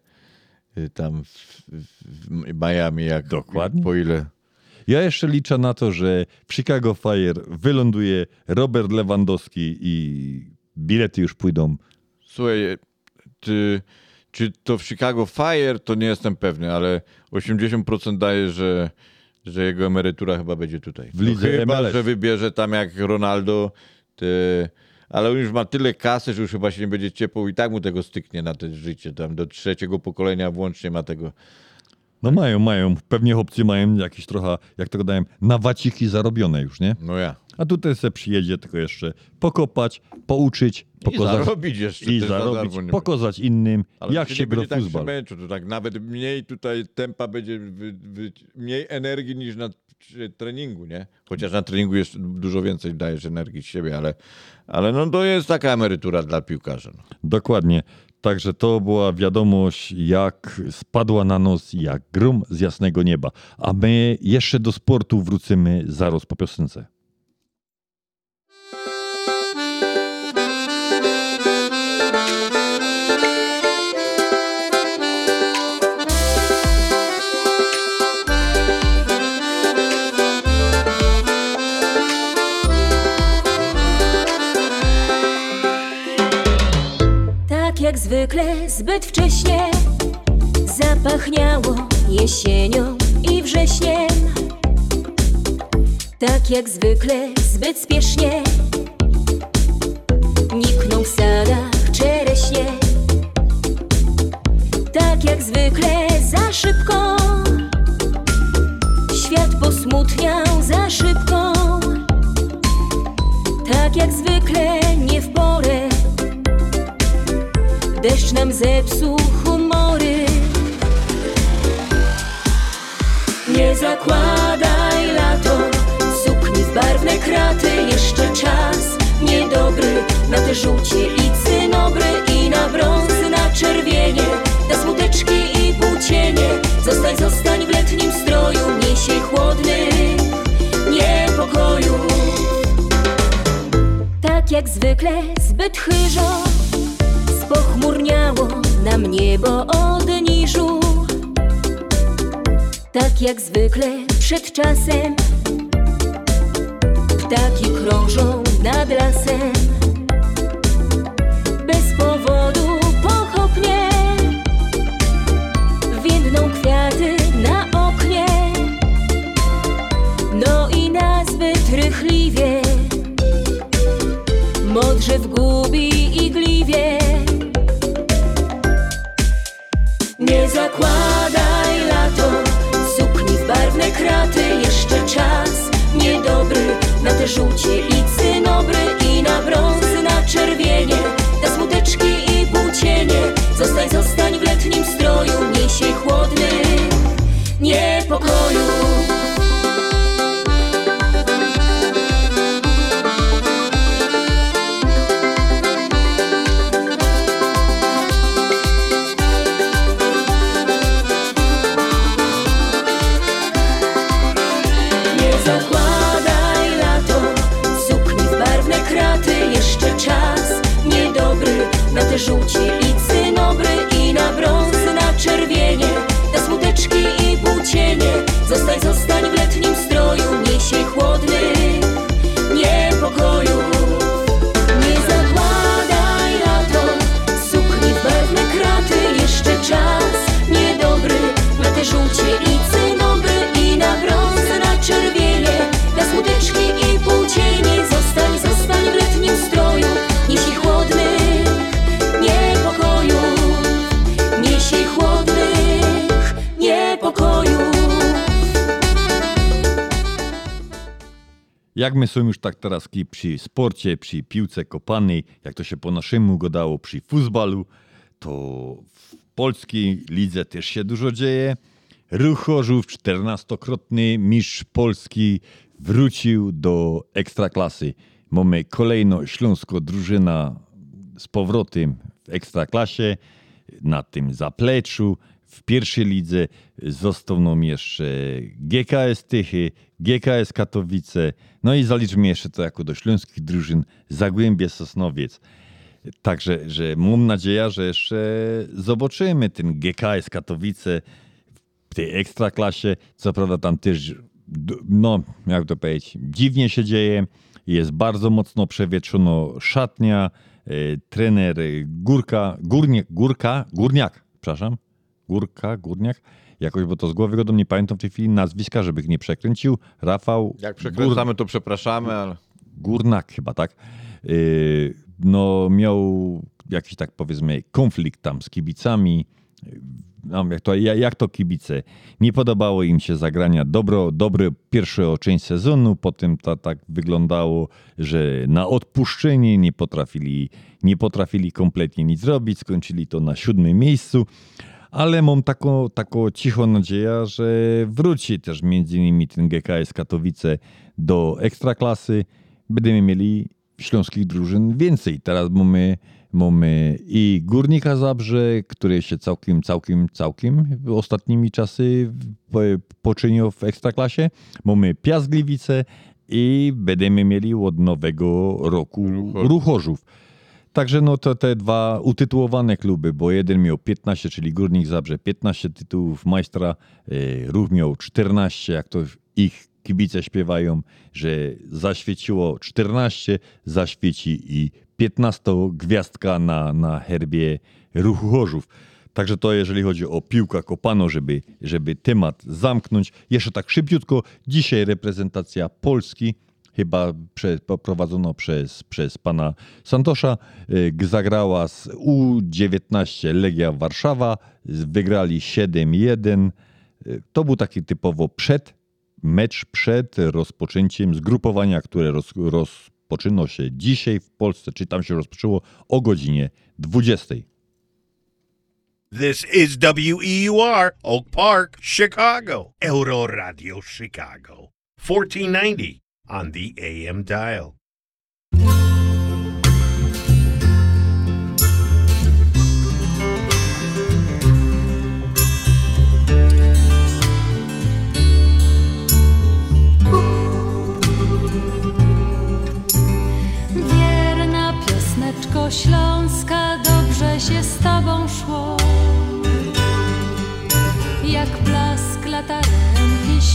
S3: y, tam w, w Miami, jak
S2: Dokładnie.
S3: po ile?
S2: Ja jeszcze liczę na to, że w Chicago Fire wyląduje Robert Lewandowski i bilety już pójdą.
S3: Słuchaj, czy, czy to w Chicago Fire, to nie jestem pewny, ale 80% daje, że, że jego emerytura chyba będzie tutaj.
S2: W lidze
S3: no chyba,
S2: MLS.
S3: że wybierze tam jak Ronaldo, te, ale on już ma tyle kasy, że już chyba się nie będzie ciepło i tak mu tego styknie na to życie. Tam do trzeciego pokolenia włącznie ma tego.
S2: No mają, mają. Pewnie chłopcy mają jakieś trochę, jak to gadałem, na waciki zarobione już, nie?
S3: No ja.
S2: A tutaj se przyjedzie tylko jeszcze pokopać, pouczyć, pokazać.
S3: zarobić jeszcze
S2: I
S3: za
S2: zarobić,
S3: nie
S2: pokazać innym,
S3: Ale
S2: jak
S3: nie
S2: się gra
S3: tak
S2: futbol.
S3: to tak nawet mniej tutaj tempa będzie, wy, wy, mniej energii niż na treningu, nie? Chociaż na treningu jeszcze dużo więcej dajesz energii z siebie, ale, ale no to jest taka emerytura dla piłkarza. No.
S2: Dokładnie. Także to była wiadomość, jak spadła na nos, jak grum z jasnego nieba. A my jeszcze do sportu wrócimy zaraz po piosence.
S19: Jak zwykle zbyt wcześnie. Zapachniało jesienią i wrześniem. Tak jak zwykle zbyt spiesznie. Nikną w sadach czereśnie. Tak jak zwykle za szybko. Świat posmutniał za szybko. Tak jak zwykle nie w porę Deszcz nam zepsuł humory. Nie zakładaj lato. Sukni w barwne kraty. Jeszcze czas niedobry Na te żółcie i cynobry I na brązy, na czerwienie Na smuteczki i płócienie Zostań, zostań w letnim stroju Niesie chłodny niepokoju. Tak jak zwykle zbyt chyżo Spochmurniało nam niebo od niżu Tak jak zwykle przed czasem Ptaki krążą nad lasem. Bez powodu pochopnie Więdną kwiaty na oknie. No i nazbyt rychliwie Modrze w gubi kraty Jeszcze czas niedobry Na te żółcie
S2: my są już tak teraz przy sporcie, przy piłce kopanej, jak to się po naszemu gadało przy futbalu, to w polskiej lidze też się dużo dzieje. Ruch Chorzów, 14-krotny mistrz Polski, wrócił do ekstraklasy. Mamy kolejno Śląsko drużyna z powrotem w ekstraklasie, na tym zapleczu. W pierwszej lidze został nam jeszcze GKS Tychy, GKS Katowice, no i zaliczmy jeszcze to jako do śląskich drużyn Zagłębie Sosnowiec. Także że mam nadzieję, że jeszcze zobaczymy ten GKS Katowice w tej ekstraklasie. Co prawda tam też, no jak to powiedzieć, dziwnie się dzieje. Jest bardzo mocno przewietrzono szatnia. E, trener Górka, Górnie, Górka, Górniak, przepraszam, Górka, Górniak, jakoś, bo to z głowy go nie pamiętam w tej chwili nazwiska, żeby ich nie przekręcił. Rafał
S3: Jak przekręcamy, to przepraszamy, ale...
S2: Górnak chyba, tak? Yy, No miał jakiś tak powiedzmy konflikt tam z kibicami. No, jak, to, ja- jak to kibice? Nie podobało im się zagrania dobro, dobre pierwsze część sezonu, potem to tak wyglądało, że na odpuszczenie nie potrafili, nie potrafili kompletnie nic zrobić, skończyli to na siódmym miejscu. Ale mam taką, taką cichą nadzieję, że wróci też między innymi ten GKS Katowice do ekstraklasy. Będziemy mieli śląskich drużyn więcej. Teraz mamy, mamy i Górnika Zabrze, który się całkiem, całkiem, całkiem ostatnimi czasy po- poczynił w ekstraklasie. Mamy Piast Gliwice i będziemy mieli od nowego roku Ruchorzów. Także no to te dwa utytułowane kluby, bo jeden miał 15, czyli Górnik Zabrze 15 tytułów majstra, e, Ruch miał 14, jak to ich kibice śpiewają, że zaświeciło 14, zaświeci i 15 gwiazdka na, na herbie Ruchu Chorzów. Także to jeżeli chodzi o piłkę kopano, żeby, żeby temat zamknąć. Jeszcze tak szybciutko, dzisiaj reprezentacja Polski chyba prze, poprowadzono przez, przez pana Santosza, y, zagrała z U19 Legia Warszawa, wygrali 7-1. Y, To był taki typowo przed mecz przed rozpoczęciem zgrupowania, które roz, rozpoczyna się dzisiaj w Polsce, czy tam się rozpoczęło o godzinie 20.
S20: This is WEUR, Oak Park, Chicago. Euro Radio Chicago. 1490 on the AM dial.
S18: Piosneczko śląska, dobrze się z tobą szło.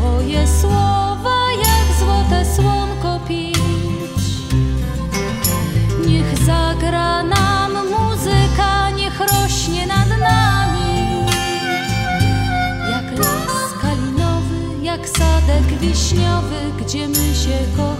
S18: Twoje słowa jak złote słonko pić. Niech zagra nam muzyka, niech rośnie nad nami. Jak las kalinowy, jak sadek wiśniowy, gdzie my się kochamy.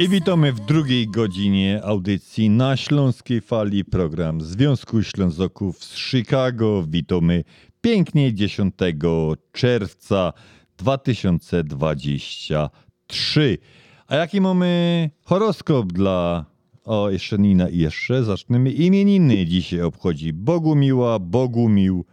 S2: I witamy w drugiej godzinie audycji na Śląskiej Fali, program Związku Ślązoków z Chicago. Witamy pięknie 10 czerwca 2023. A jaki mamy horoskop dla... O, jeszcze Nina i jeszcze zaczniemy. Imieniny dzisiaj obchodzi Bogumiła, Bogumił,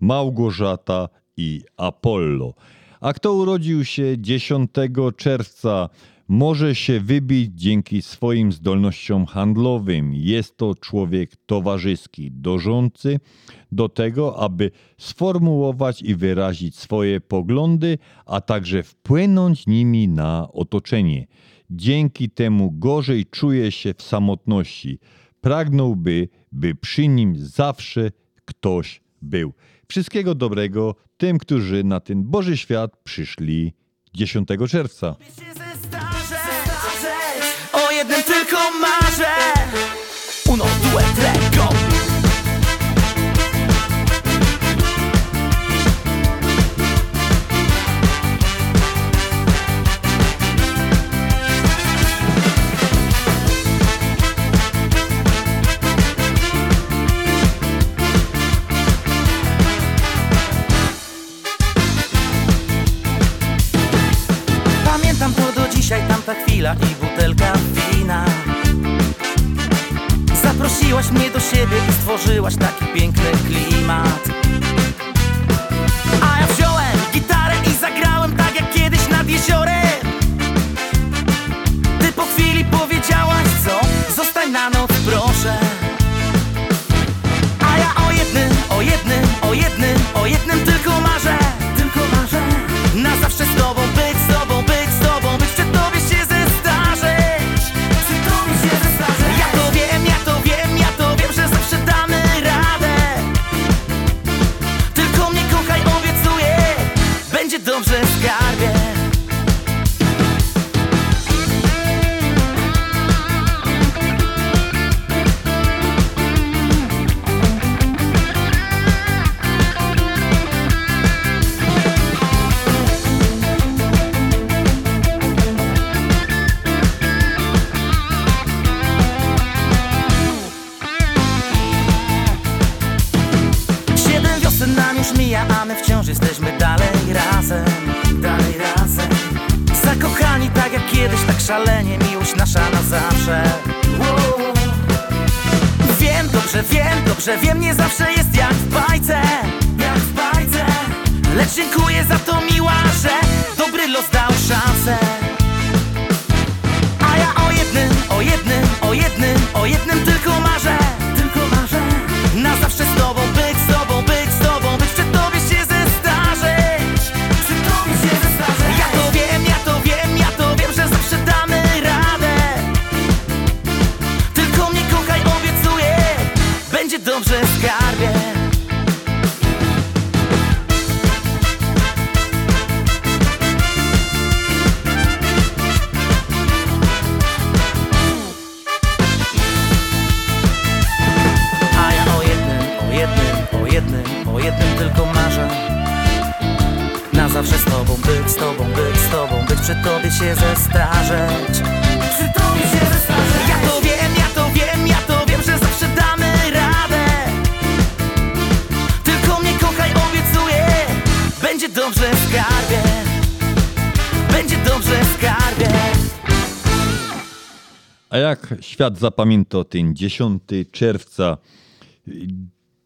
S2: Małgorzata i Apollo. A kto urodził się 10 czerwca, może się wybić dzięki swoim zdolnościom handlowym. Jest to człowiek towarzyski, dążący do tego, aby sformułować i wyrazić swoje poglądy, a także wpłynąć nimi na otoczenie. Dzięki temu gorzej czuje się w samotności. Pragnąłby, by przy nim zawsze ktoś był. Wszystkiego dobrego tym, którzy na ten Boży świat przyszli 10 czerwca.
S4: O jednym tylko marzę Uno, due, tre, i butelka wina. Zaprosiłaś mnie do siebie i stworzyłaś taki piękny klimat. A ja wziąłem gitarę i zagrałem tak jak kiedyś nad jeziorem. Ty po chwili powiedziałaś co? Zostań na noc proszę. A ja o jednym, o jednym, o jednym, o jednym
S2: świat ten 10 czerwca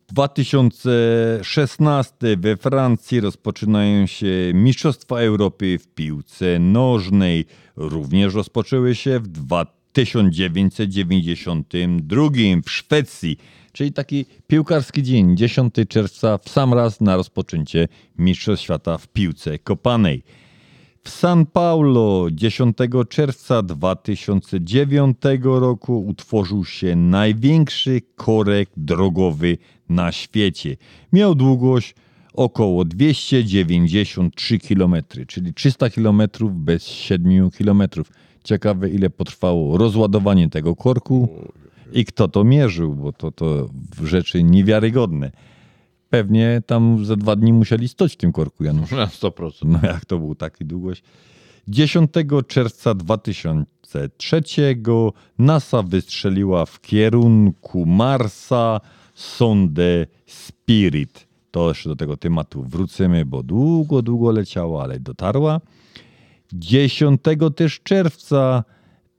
S2: 2016 we Francji rozpoczynają się Mistrzostwa Europy w piłce nożnej. Również rozpoczęły się w 1992 w Szwecji, czyli taki piłkarski dzień, 10 czerwca w sam raz na rozpoczęcie Mistrzostw Świata w piłce kopanej. W San Paulo 10 czerwca 2009 roku utworzył się największy korek drogowy na świecie. Miał długość około 293 km, czyli 300 km bez 7 km. Ciekawe, ile potrwało rozładowanie tego korku i kto to mierzył, bo to, to rzeczy niewiarygodne. Pewnie tam za dwa dni musieli stać w tym korku, Janusz.
S3: Na 100%.
S2: No jak to był taki długość? 10 czerwca 2003 NASA wystrzeliła w kierunku Marsa sondę Spirit. To jeszcze do tego tematu wrócimy, bo długo, długo leciała, ale dotarła. 10 też czerwca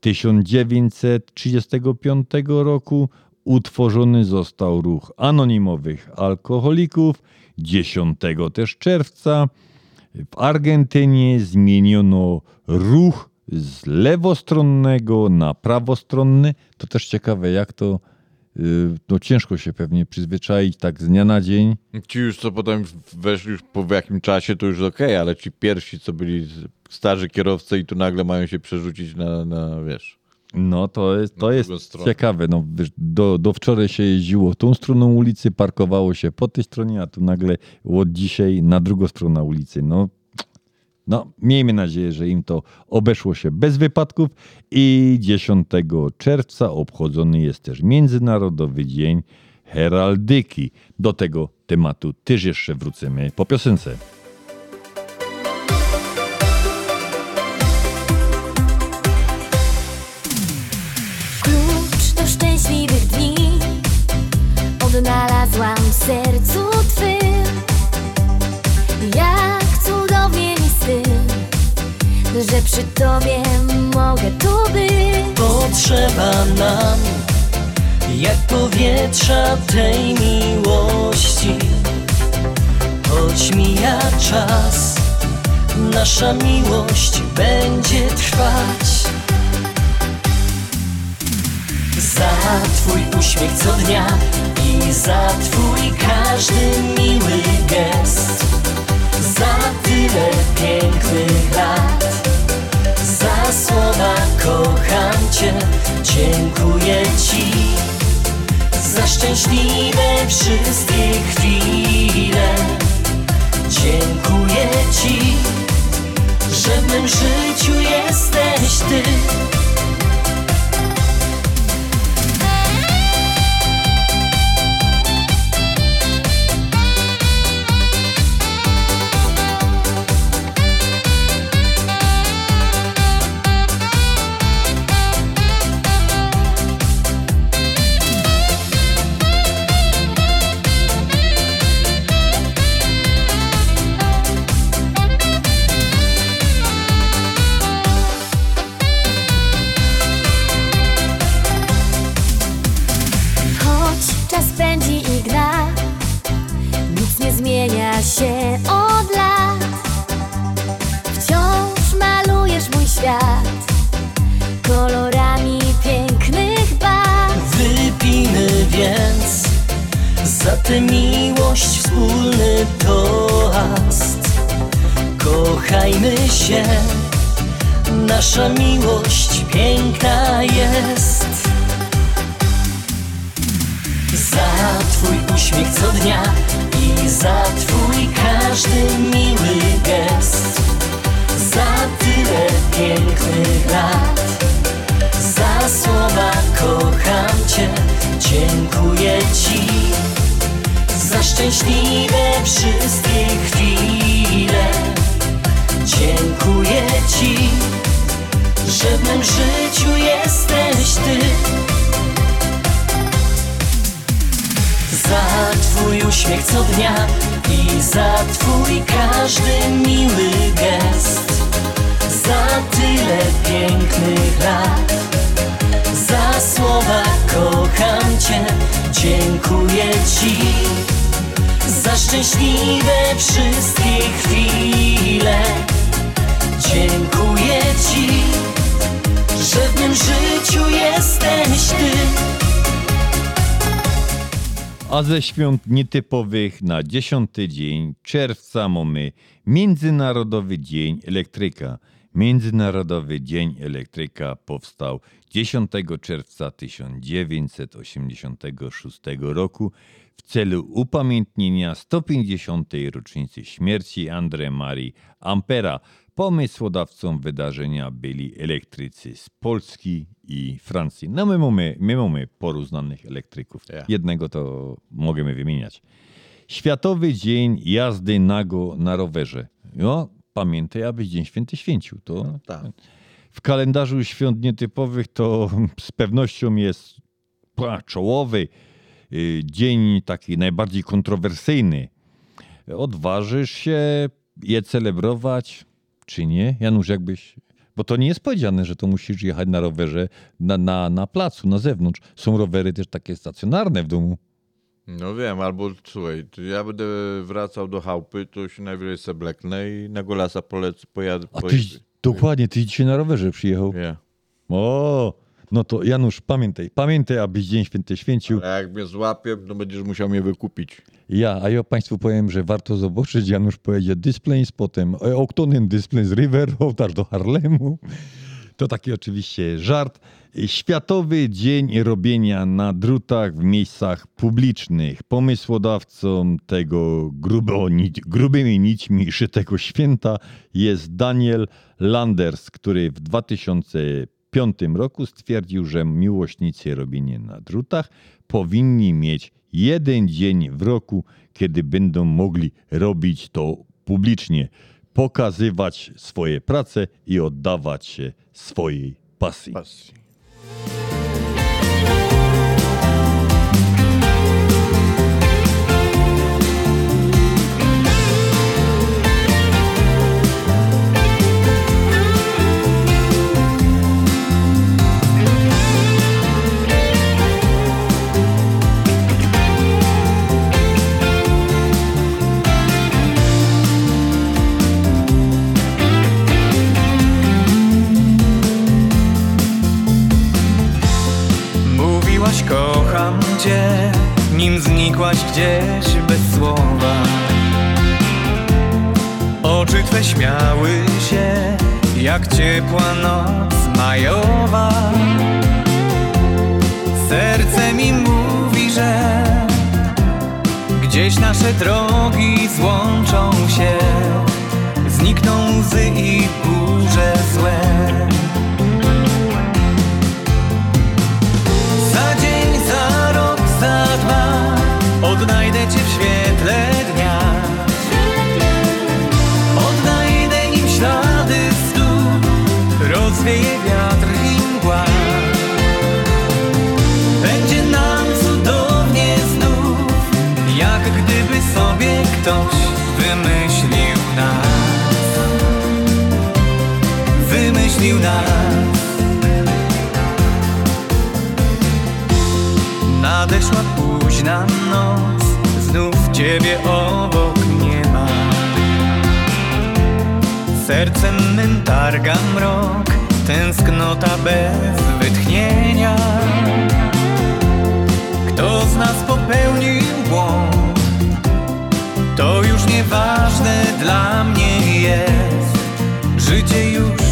S2: 1935 roku utworzony został ruch anonimowych alkoholików. 10 też czerwca w Argentynie zmieniono ruch z lewostronnego na prawostronny. To też ciekawe, jak to yy, no ciężko się pewnie przyzwyczaić tak z dnia na dzień.
S3: Ci już co potem weszli już po jakim czasie, to już okej, ale ci pierwsi, co byli starzy kierowcy i tu nagle mają się przerzucić na, na wiesz...
S2: No to jest, to jest
S3: stronę.
S2: ciekawe. No, wiesz, do, do wczoraj się jeździło tą stroną ulicy, parkowało się po tej stronie, a tu nagle od dzisiaj na drugą stronę ulicy. No, no, miejmy nadzieję, że im to obeszło się bez wypadków. I 10 czerwca obchodzony jest też Międzynarodowy Dzień Heraldyki. Do tego tematu też jeszcze wrócimy po piosence.
S19: Sercu twym Jak cudownie mi Że przy tobie mogę tu być.
S9: Potrzeba nam jak powietrza tej miłości. Choć mija czas, nasza miłość będzie trwać. Za twój uśmiech co dnia za twój każdy miły gest Za tyle pięknych lat za słowa kocham Cię, dziękuję Ci za szczęśliwe wszystkie chwile. Dziękuję Ci, że w mym życiu jesteś Ty. Tę miłość wspólny toast. Kochajmy się, nasza miłość piękna jest. Za Twój uśmiech co dnia i za Twój każdy miły gest. Za tyle pięknych lat. Za słowa kocham Cię, dziękuję Ci Za szczęśliwe wszystkie chwile. Dziękuję Ci, że w mym życiu jesteś Ty. Za Twój uśmiech co dnia i za Twój każdy miły gest. Za tyle pięknych lat Za słowa kocham Cię, dziękuję Ci. Za szczęśliwe wszystkie chwile. Dziękuję Ci, że w mym życiu jesteś Ty.
S2: A ze świąt nietypowych na 10 dzień czerwca mamy Międzynarodowy Dzień Elektryka. Międzynarodowy Dzień Elektryka powstał 10 czerwca 1986 roku w celu upamiętnienia 150. rocznicy śmierci André Marii Ampera. Pomysłodawcą wydarzenia byli elektrycy z Polski i Francji. No my mamy, my mamy paru znanych elektryków. Jednego to możemy wymieniać. Światowy Dzień Jazdy Nago na rowerze. No, pamiętaj, abyś Dzień Święty święcił. To w kalendarzu świąt nietypowych to z pewnością jest czołowy y, dzień taki najbardziej kontrowersyjny. Odważysz się je celebrować, czy nie? Janusz, jakbyś... Bo to nie jest powiedziane, że to musisz jechać na rowerze na, na, na placu, na zewnątrz. Są rowery też takie stacjonarne w domu.
S3: No wiem, albo słuchaj, ja będę wracał do chałupy, to się najwyżej se bleknę i na golasa polecę, pojadę.
S2: A ty, dokładnie, ty dzisiaj na rowerze przyjechał.
S3: Nie.
S2: O, no to Janusz, pamiętaj, pamiętaj, abyś Dzień Święty święcił.
S3: A jak mnie złapie, to będziesz musiał mnie wykupić.
S2: Ja, a ja Państwu powiem, że warto zobaczyć, Janusz pojedzie Displays, potem e, Octonen Displays River, aż do Harlemu. To taki oczywiście żart. Światowy Dzień Robienia na drutach w miejscach publicznych. Pomysłodawcą tego grubo, grubymi nićmi szytego święta jest Daniel Landers, który w 2005 roku stwierdził, że miłośnicy robienia na drutach powinni mieć jeden dzień w roku, kiedy będą mogli robić to publicznie, pokazywać swoje prace i oddawać się swojej pasji.
S17: Bye. Kocham cię, nim znikłaś gdzieś bez słowa. Oczy twe śmiały się, jak ciepła noc majowa. Serce mi mówi, że gdzieś nasze drogi złączą się. Znikną łzy i burze złe ktoś wymyślił nas Wymyślił nas Nadeszła późna noc, znów ciebie obok nie ma. Sercem mym targa mrok, tęsknota bez wytchnienia. Kto z nas popełnił nieważne dla mnie jest. Życie już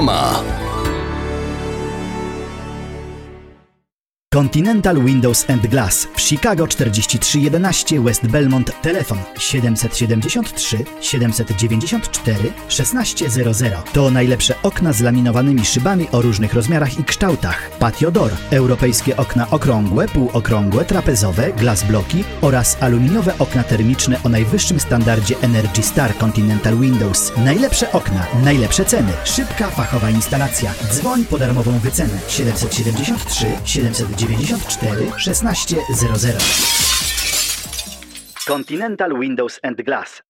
S21: Reklama.
S22: Continental Windows and Glass w Chicago 4311 West Belmont telefon 773 794 1600 to najlepsze okna z laminowanymi szybami o różnych rozmiarach i kształtach. Patio Door, europejskie okna okrągłe, półokrągłe, trapezowe, glass bloki oraz aluminiowe okna termiczne o najwyższym standardzie Energy Star Continental Windows. Najlepsze okna, najlepsze ceny. Szybka fachowa instalacja. Dzwoń po darmową wycenę. 773 794 1600 Continental Windows and Glass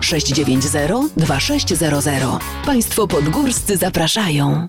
S23: 690 2600. Państwo podgórscy zapraszają.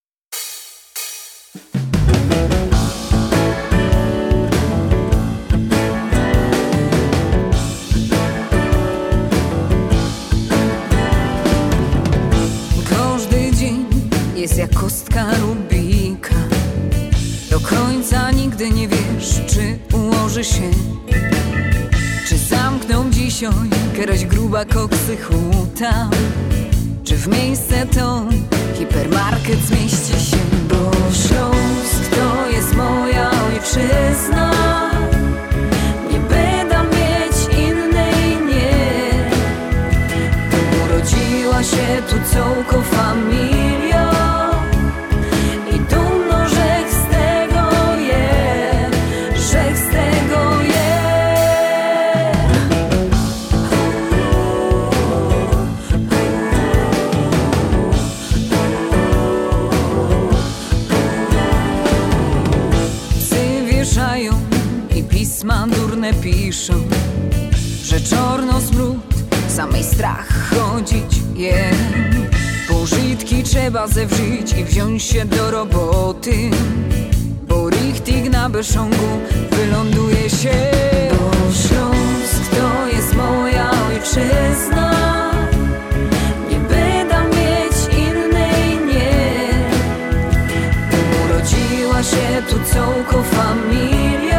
S18: gruba koksy huta Czy w miejsce to hipermarket zmieści się? Bo Śląsk to jest moja ojczyzna. Nie będę mieć innej, nie. Urodziła się tu całko familia trzeba zewrzyć i wziąć się do roboty. Bo richtig na beszongu wyląduje się. Bo Śląsk to jest moja ojczyzna. Nie będę mieć innej, nie. Urodziła się tu całko familia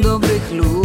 S18: dobrych ludzi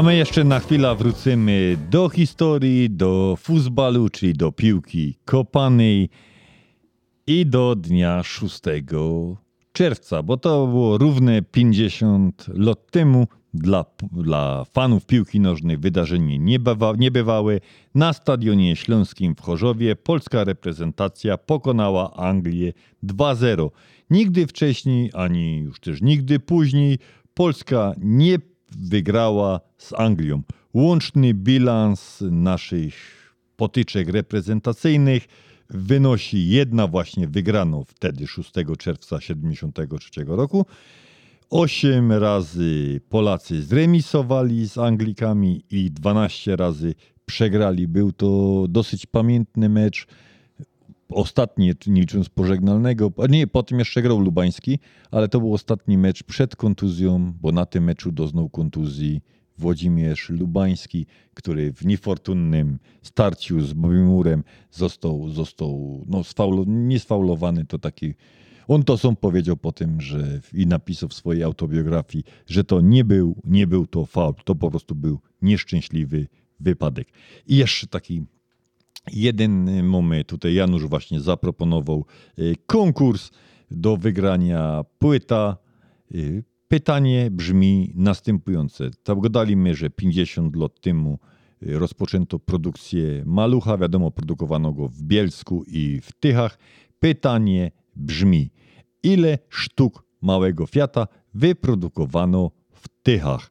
S2: A my jeszcze na chwilę wrócimy do historii, do futbalu, czyli do piłki kopanej i do dnia 6 czerwca, bo to było równe 50 lat temu. Dla, dla fanów piłki nożnej wydarzenie niebywa, niebywałe. Na stadionie śląskim w Chorzowie polska reprezentacja pokonała Anglię 2-0. Nigdy wcześniej, ani już też nigdy później Polska nie wygrała z Anglią. Łączny bilans naszych potyczek reprezentacyjnych wynosi jedna właśnie wygraną wtedy 6 czerwca 1973 roku. Osiem razy Polacy zremisowali z Anglikami i 12 razy przegrali. Był to dosyć pamiętny mecz. Ostatni, nie licząc pożegnalnego, nie, potem jeszcze grał Lubański, ale to był ostatni mecz przed kontuzją, bo na tym meczu doznał kontuzji Włodzimierz Lubański, który w niefortunnym starciu z Bobimurem został, został no, sfaulo, nie sfaulowany, to taki on to sam powiedział po tym, że i napisał w swojej autobiografii, że to nie był, nie był to faul, to po prostu był nieszczęśliwy wypadek. I jeszcze taki jeden moment, tutaj Janusz właśnie zaproponował y, konkurs do wygrania płyta. Y, Pytanie brzmi następujące. Zagadaliśmy, że 50 lat temu y, rozpoczęto produkcję Malucha. Wiadomo, produkowano go w Bielsku i w Tychach. pytanie brzmi: ile sztuk małego Fiata wyprodukowano w Tychach?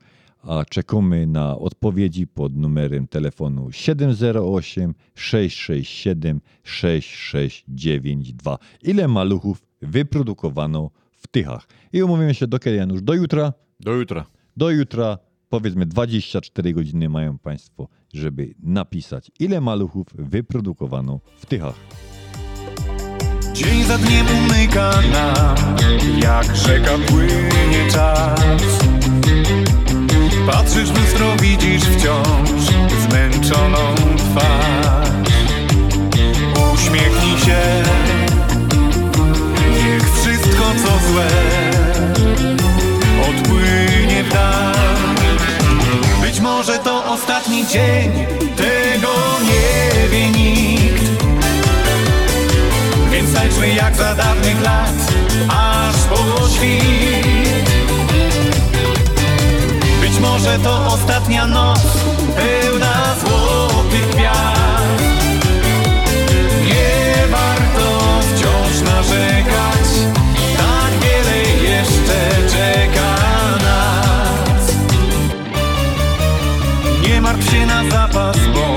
S2: A czekamy na odpowiedzi pod numerem telefonu 708 667 6692. Ile maluchów wyprodukowano w Tychach? I umówimy się do kiedy, Janusz? Do jutra?
S3: Do jutra.
S2: Do jutra, powiedzmy 24 godziny mają Państwo, żeby napisać, ile maluchów wyprodukowano w Tychach.
S17: Dzień za dniem umyka nam, jak rzeka płynie czas. Patrzysz w lustro, widzisz wciąż zmęczoną twarz. Uśmiechnij się, niech wszystko co złe odpłynie w dal. Być może to ostatni dzień, tego nie wie nikt. Więc tańczmy jak za dawnych lat, aż po świt. Może to ostatnia noc, pełna złotych gwiazd. Nie warto wciąż narzekać, tak wiele jeszcze czeka nas. Nie martw się na zapas, bo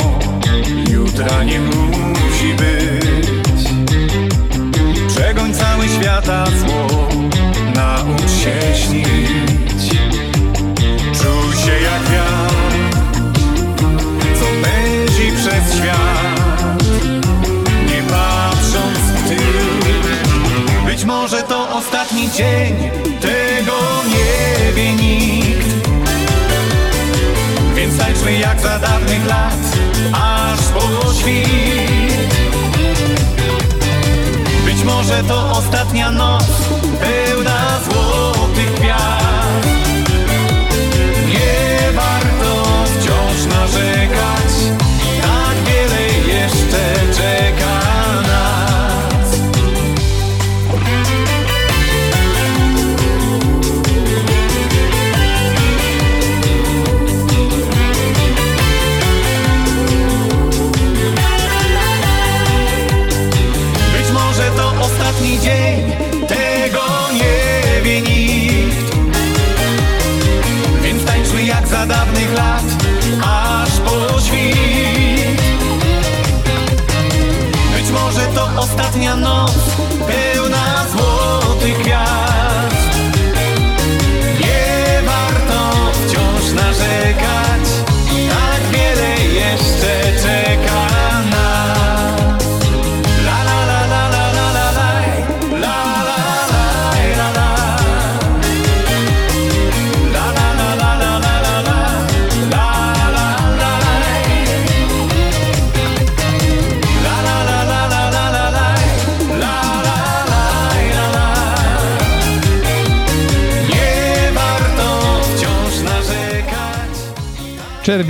S17: jutra nie musi być. Przegoń cały świata zło, naucz się śnić. Być może to ostatni dzień, tego nie wie nikt. Więc tańczmy jak za dawnych lat, aż po świt. Być może to ostatnia noc, pełna złotych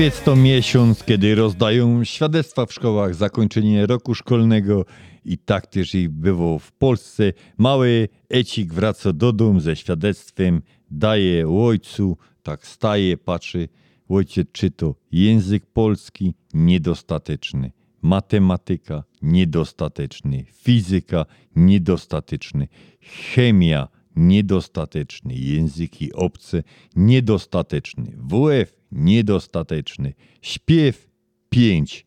S2: Czerwiec to miesiąc, kiedy rozdają świadectwa w szkołach, zakończenie roku szkolnego. I tak też i było w Polsce. Mały Ecik wraca do domu ze świadectwem, daje ojcu, tak staje, patrzy. Ojciec, czy to język polski? Niedostateczny, matematyka? Niedostateczny, fizyka? Niedostateczny, chemia? Niedostateczny, języki obce? Niedostateczny, WF niedostateczny, śpiew 5.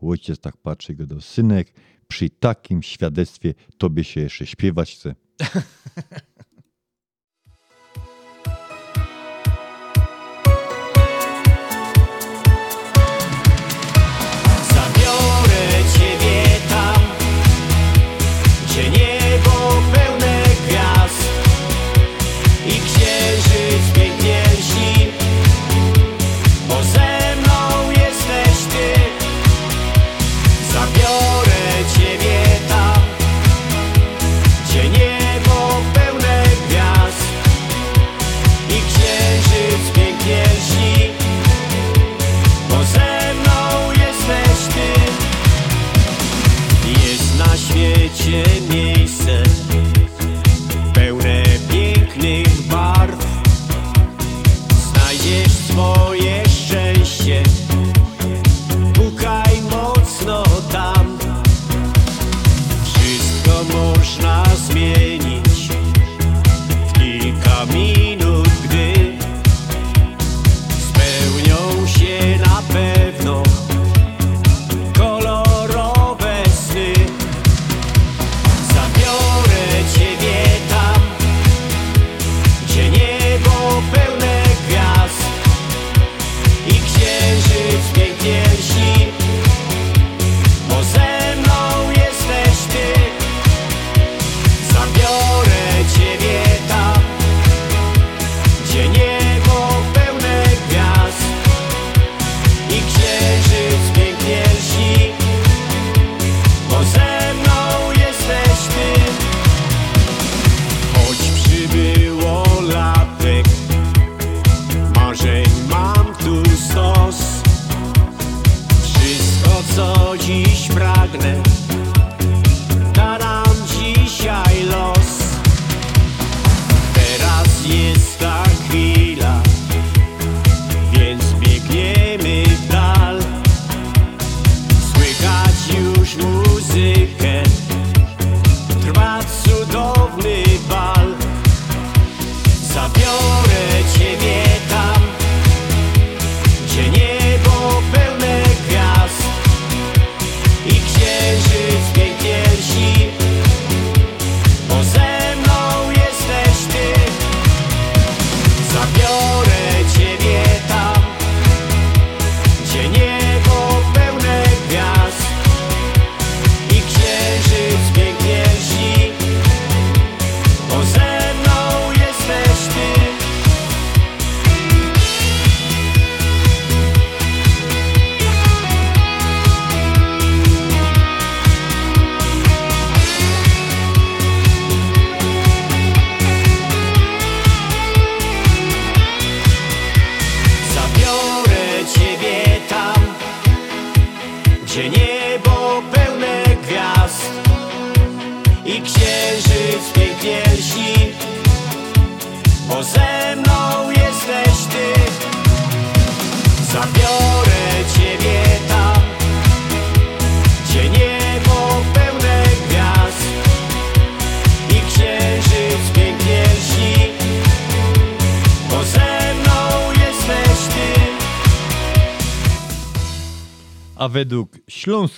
S2: Ojciec tak patrzy go do synek, przy takim świadectwie tobie się jeszcze śpiewać chce.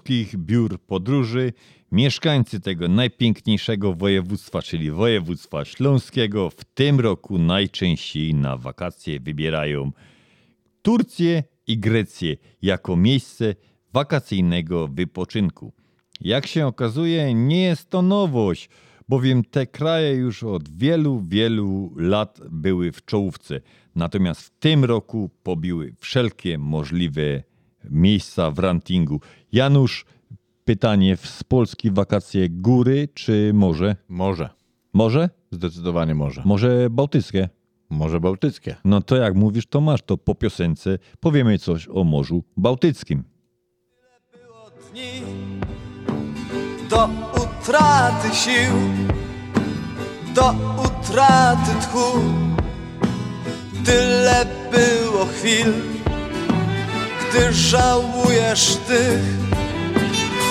S2: śląskich biur podróży mieszkańcy tego najpiękniejszego województwa, czyli województwa śląskiego, w tym roku najczęściej na wakacje wybierają Turcję i Grecję jako miejsce wakacyjnego wypoczynku. Jak się okazuje, nie jest to nowość, bowiem te kraje już od wielu, wielu lat były w czołówce. Natomiast w tym roku pobiły wszelkie możliwe miejsca w rankingu. Janusz, pytanie, z Polski wakacje góry czy morze?
S3: Morze.
S2: Morze?
S3: Zdecydowanie morze.
S2: Morze Bałtyckie.
S3: Morze Bałtyckie.
S2: No to jak mówisz, to masz to po piosence. Powiemy coś o Morzu Bałtyckim.
S24: do utraty sił, do utraty tchu. Tyle było chwil, gdy żałujesz tych,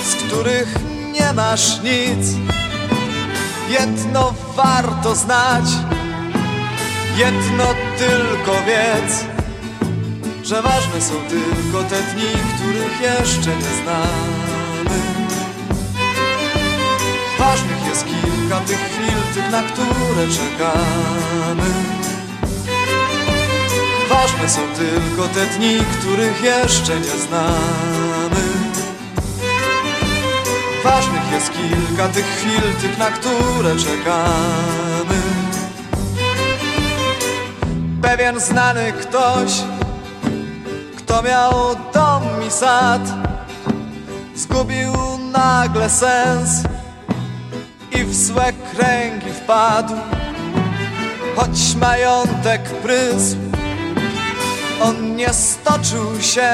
S24: z których nie masz nic. Jedno warto znać, jedno tylko wiedz, że ważne są tylko te dni, których jeszcze nie znamy. Ważnych jest kilka tych chwil, tych na które czekamy. Ważne są tylko te dni, których jeszcze nie znamy. Ważnych jest kilka tych chwil, tych na które czekamy. Pewien znany ktoś, kto miał dom i sad, zgubił nagle sens i w złe kręgi wpadł. Choć majątek prysł, on nie stoczył się,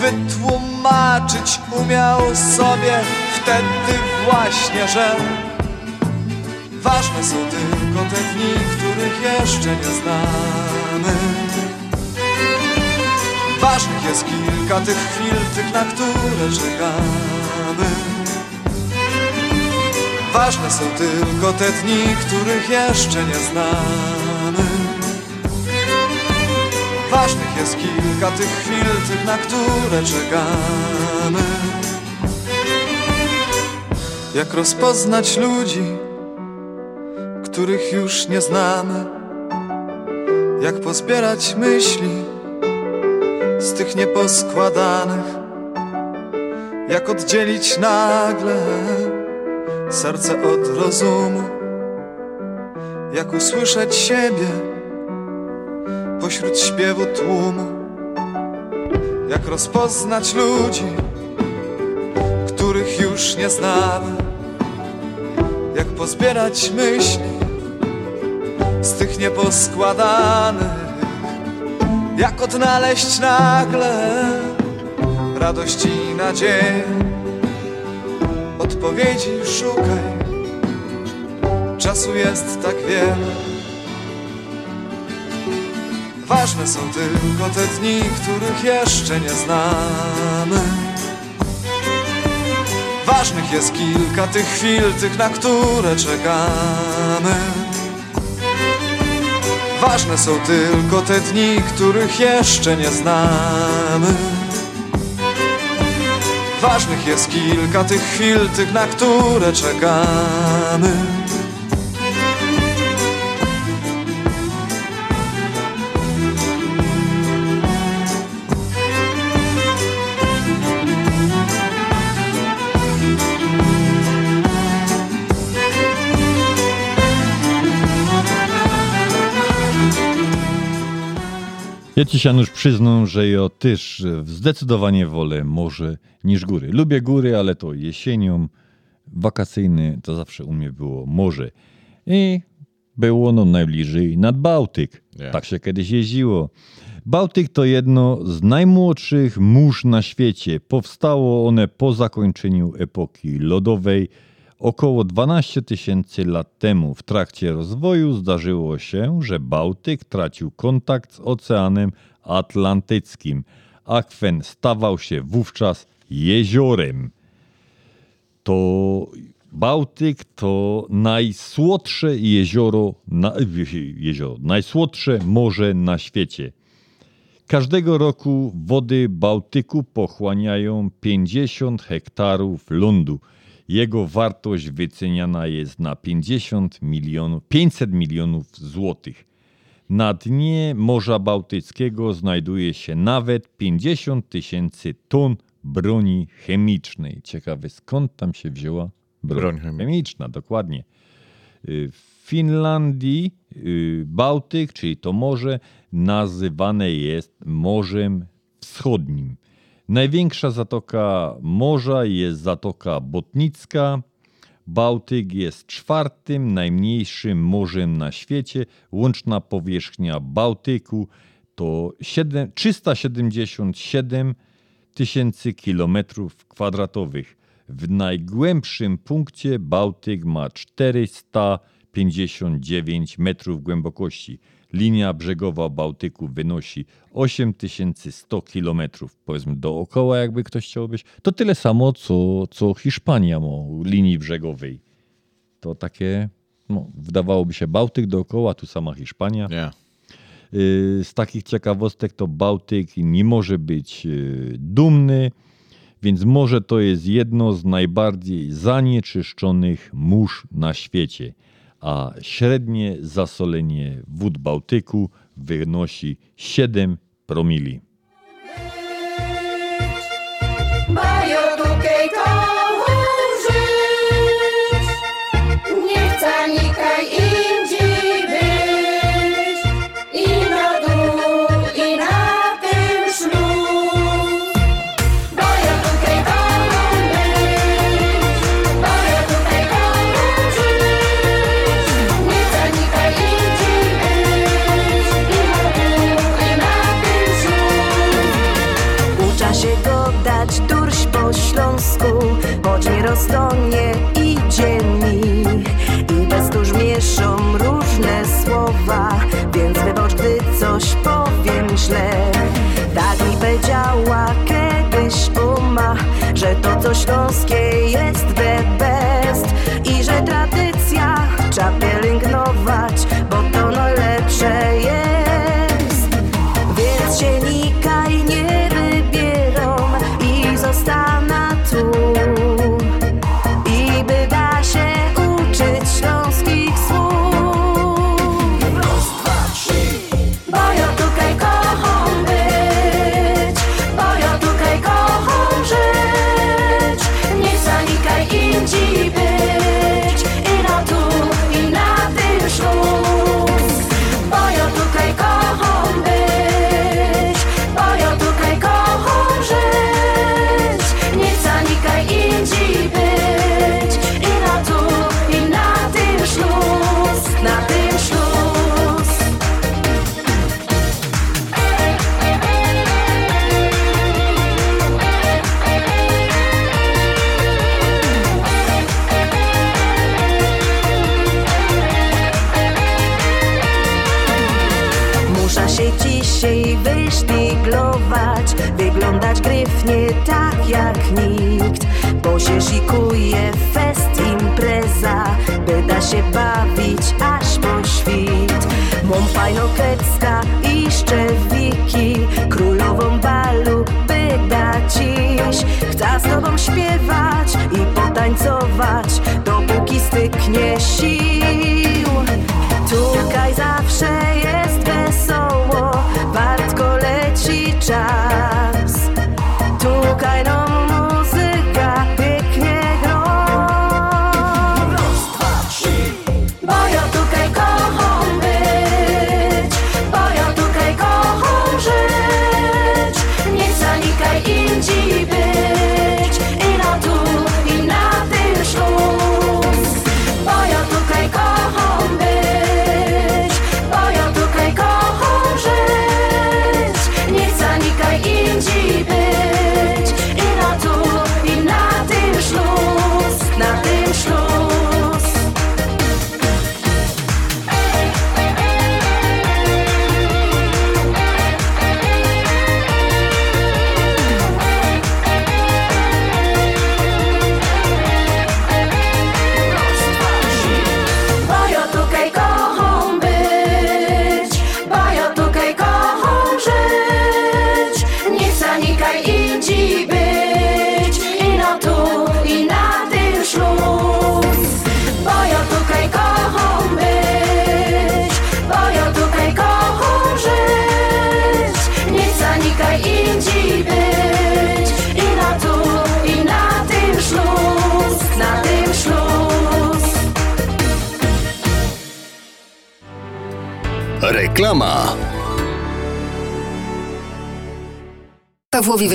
S24: wytłumaczyć umiał sobie wtedy właśnie, że ważne są tylko te dni, których jeszcze nie znamy. Ważnych jest kilka tych chwil, tych na które czekamy. Ważne są tylko te dni, których jeszcze nie znamy. Ważnych jest kilka tych chwil, tych na które czekamy. Jak rozpoznać ludzi, których już nie znamy? Jak pozbierać myśli z tych nieposkładanych? Jak oddzielić nagle serce od rozumu? Jak usłyszeć siebie pośród śpiewu tłumu? Jak rozpoznać ludzi, których już nie znamy? Jak pozbierać myśli z tych nieposkładanych? Jak odnaleźć nagle radość i nadzieję? Odpowiedzi szukaj, czasu jest tak wiele. Ważne są tylko te dni, których jeszcze nie znamy. Ważnych jest kilka tych chwil, tych na które czekamy. Ważne są tylko te dni, których jeszcze nie znamy. Ważnych jest kilka tych chwil, tych na które czekamy.
S2: Ja ci Janusz przyznam, że ja też zdecydowanie wolę morze niż góry. Lubię góry, ale to jesienią, wakacyjny to zawsze u mnie było morze. I było no najbliżej nad Bałtyk.
S3: Nie.
S2: Tak się kiedyś jeździło. Bałtyk to jedno z najmłodszych mórz na świecie. Powstało one po zakończeniu epoki lodowej, Około 12 tysięcy lat temu w trakcie rozwoju zdarzyło się, że Bałtyk tracił kontakt z Oceanem Atlantyckim. Akwen stawał się wówczas jeziorem. To Bałtyk to najsłodsze jezioro, na, jezioro, najsłodsze morze na świecie. Każdego roku wody Bałtyku pochłaniają 50 hektarów lądu. Jego wartość wyceniana jest na 50 milionów, 500 milionów złotych. Na dnie Morza Bałtyckiego znajduje się nawet 50 tysięcy ton broni chemicznej. Ciekawe skąd tam się wzięła broń, chemiczna. Dokładnie. Y, W Finlandii y, Bałtyk, czyli to morze, nazywane jest Morzem Wschodnim. Największa zatoka morza jest Zatoka Botnicka. Bałtyk jest czwartym najmniejszym morzem na świecie. Łączna powierzchnia Bałtyku to 7, 377 tysięcy kilometrów kwadratowych. W najgłębszym punkcie Bałtyk ma 459 metrów głębokości. Linia brzegowa Bałtyku wynosi 8100 kilometrów, powiedzmy dookoła, jakby ktoś chciał być. To tyle samo, co, co Hiszpania ma linii brzegowej. To takie, no, wydawałoby się Bałtyk dookoła, tu sama Hiszpania. Y, Z takich ciekawostek to Bałtyk nie może być y, dumny, więc morze to jest jedno z najbardziej zanieczyszczonych mórz na świecie, a średnie zasolenie wód Bałtyku wynosi 7 promili.
S18: Mają
S25: choć nie idzie mi. I bez tuż mieszą różne słowa, więc wybacz, gdy coś powiem źle. Tak mi powiedziała kiedyś uma, że to co śląskie jest the się bawić aż po świt. Mam fajną i szczewiki, królową balu, by da dziś. Chcę z tobą śpiewać i potańcować, dopóki styknie sił.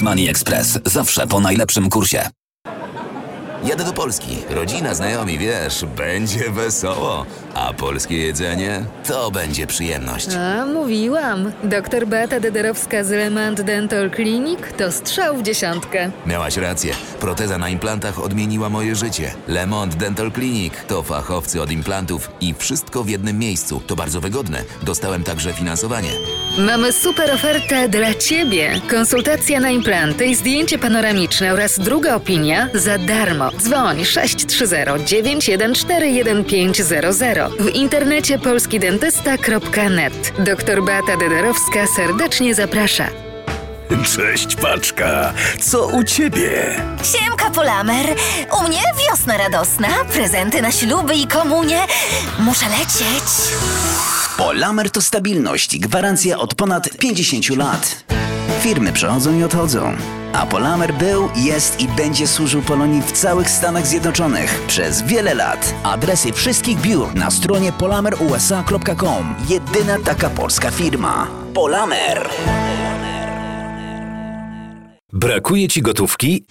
S10: Money Express. Zawsze po najlepszym kursie. Jadę do Polski. Rodzina, znajomi, wiesz, będzie wesoło. A polskie jedzenie to będzie przyjemność.
S21: A, mówiłam. Doktor Beata Dederowska z Lemant Dental Clinic to strzał w dziesiątkę.
S10: Miałaś rację. Proteza na implantach odmieniła moje życie. Lemont Dental Clinic to fachowcy od implantów i wszystko w jednym miejscu. To bardzo wygodne. Dostałem także finansowanie.
S21: Mamy super ofertę dla Ciebie. Konsultacja na implanty i zdjęcie panoramiczne oraz druga opinia za darmo. Dzwoń 630 914 1500. W internecie polskidentysta.net. Doktor Beata Dederowska serdecznie zaprasza.
S26: Cześć paczka, co u ciebie?
S27: Siemka Polamer, u mnie wiosna radosna, prezenty na śluby i komunie. Muszę lecieć.
S13: Polamer to stabilność i gwarancja od ponad 50 lat. Firmy przychodzą i odchodzą. A Polamer był, jest i będzie służył Polonii w całych Stanach Zjednoczonych przez wiele lat. Adresy wszystkich biur na stronie polamerusa.com. Jedyna taka polska firma. Polamer.
S26: Brakuje ci gotówki?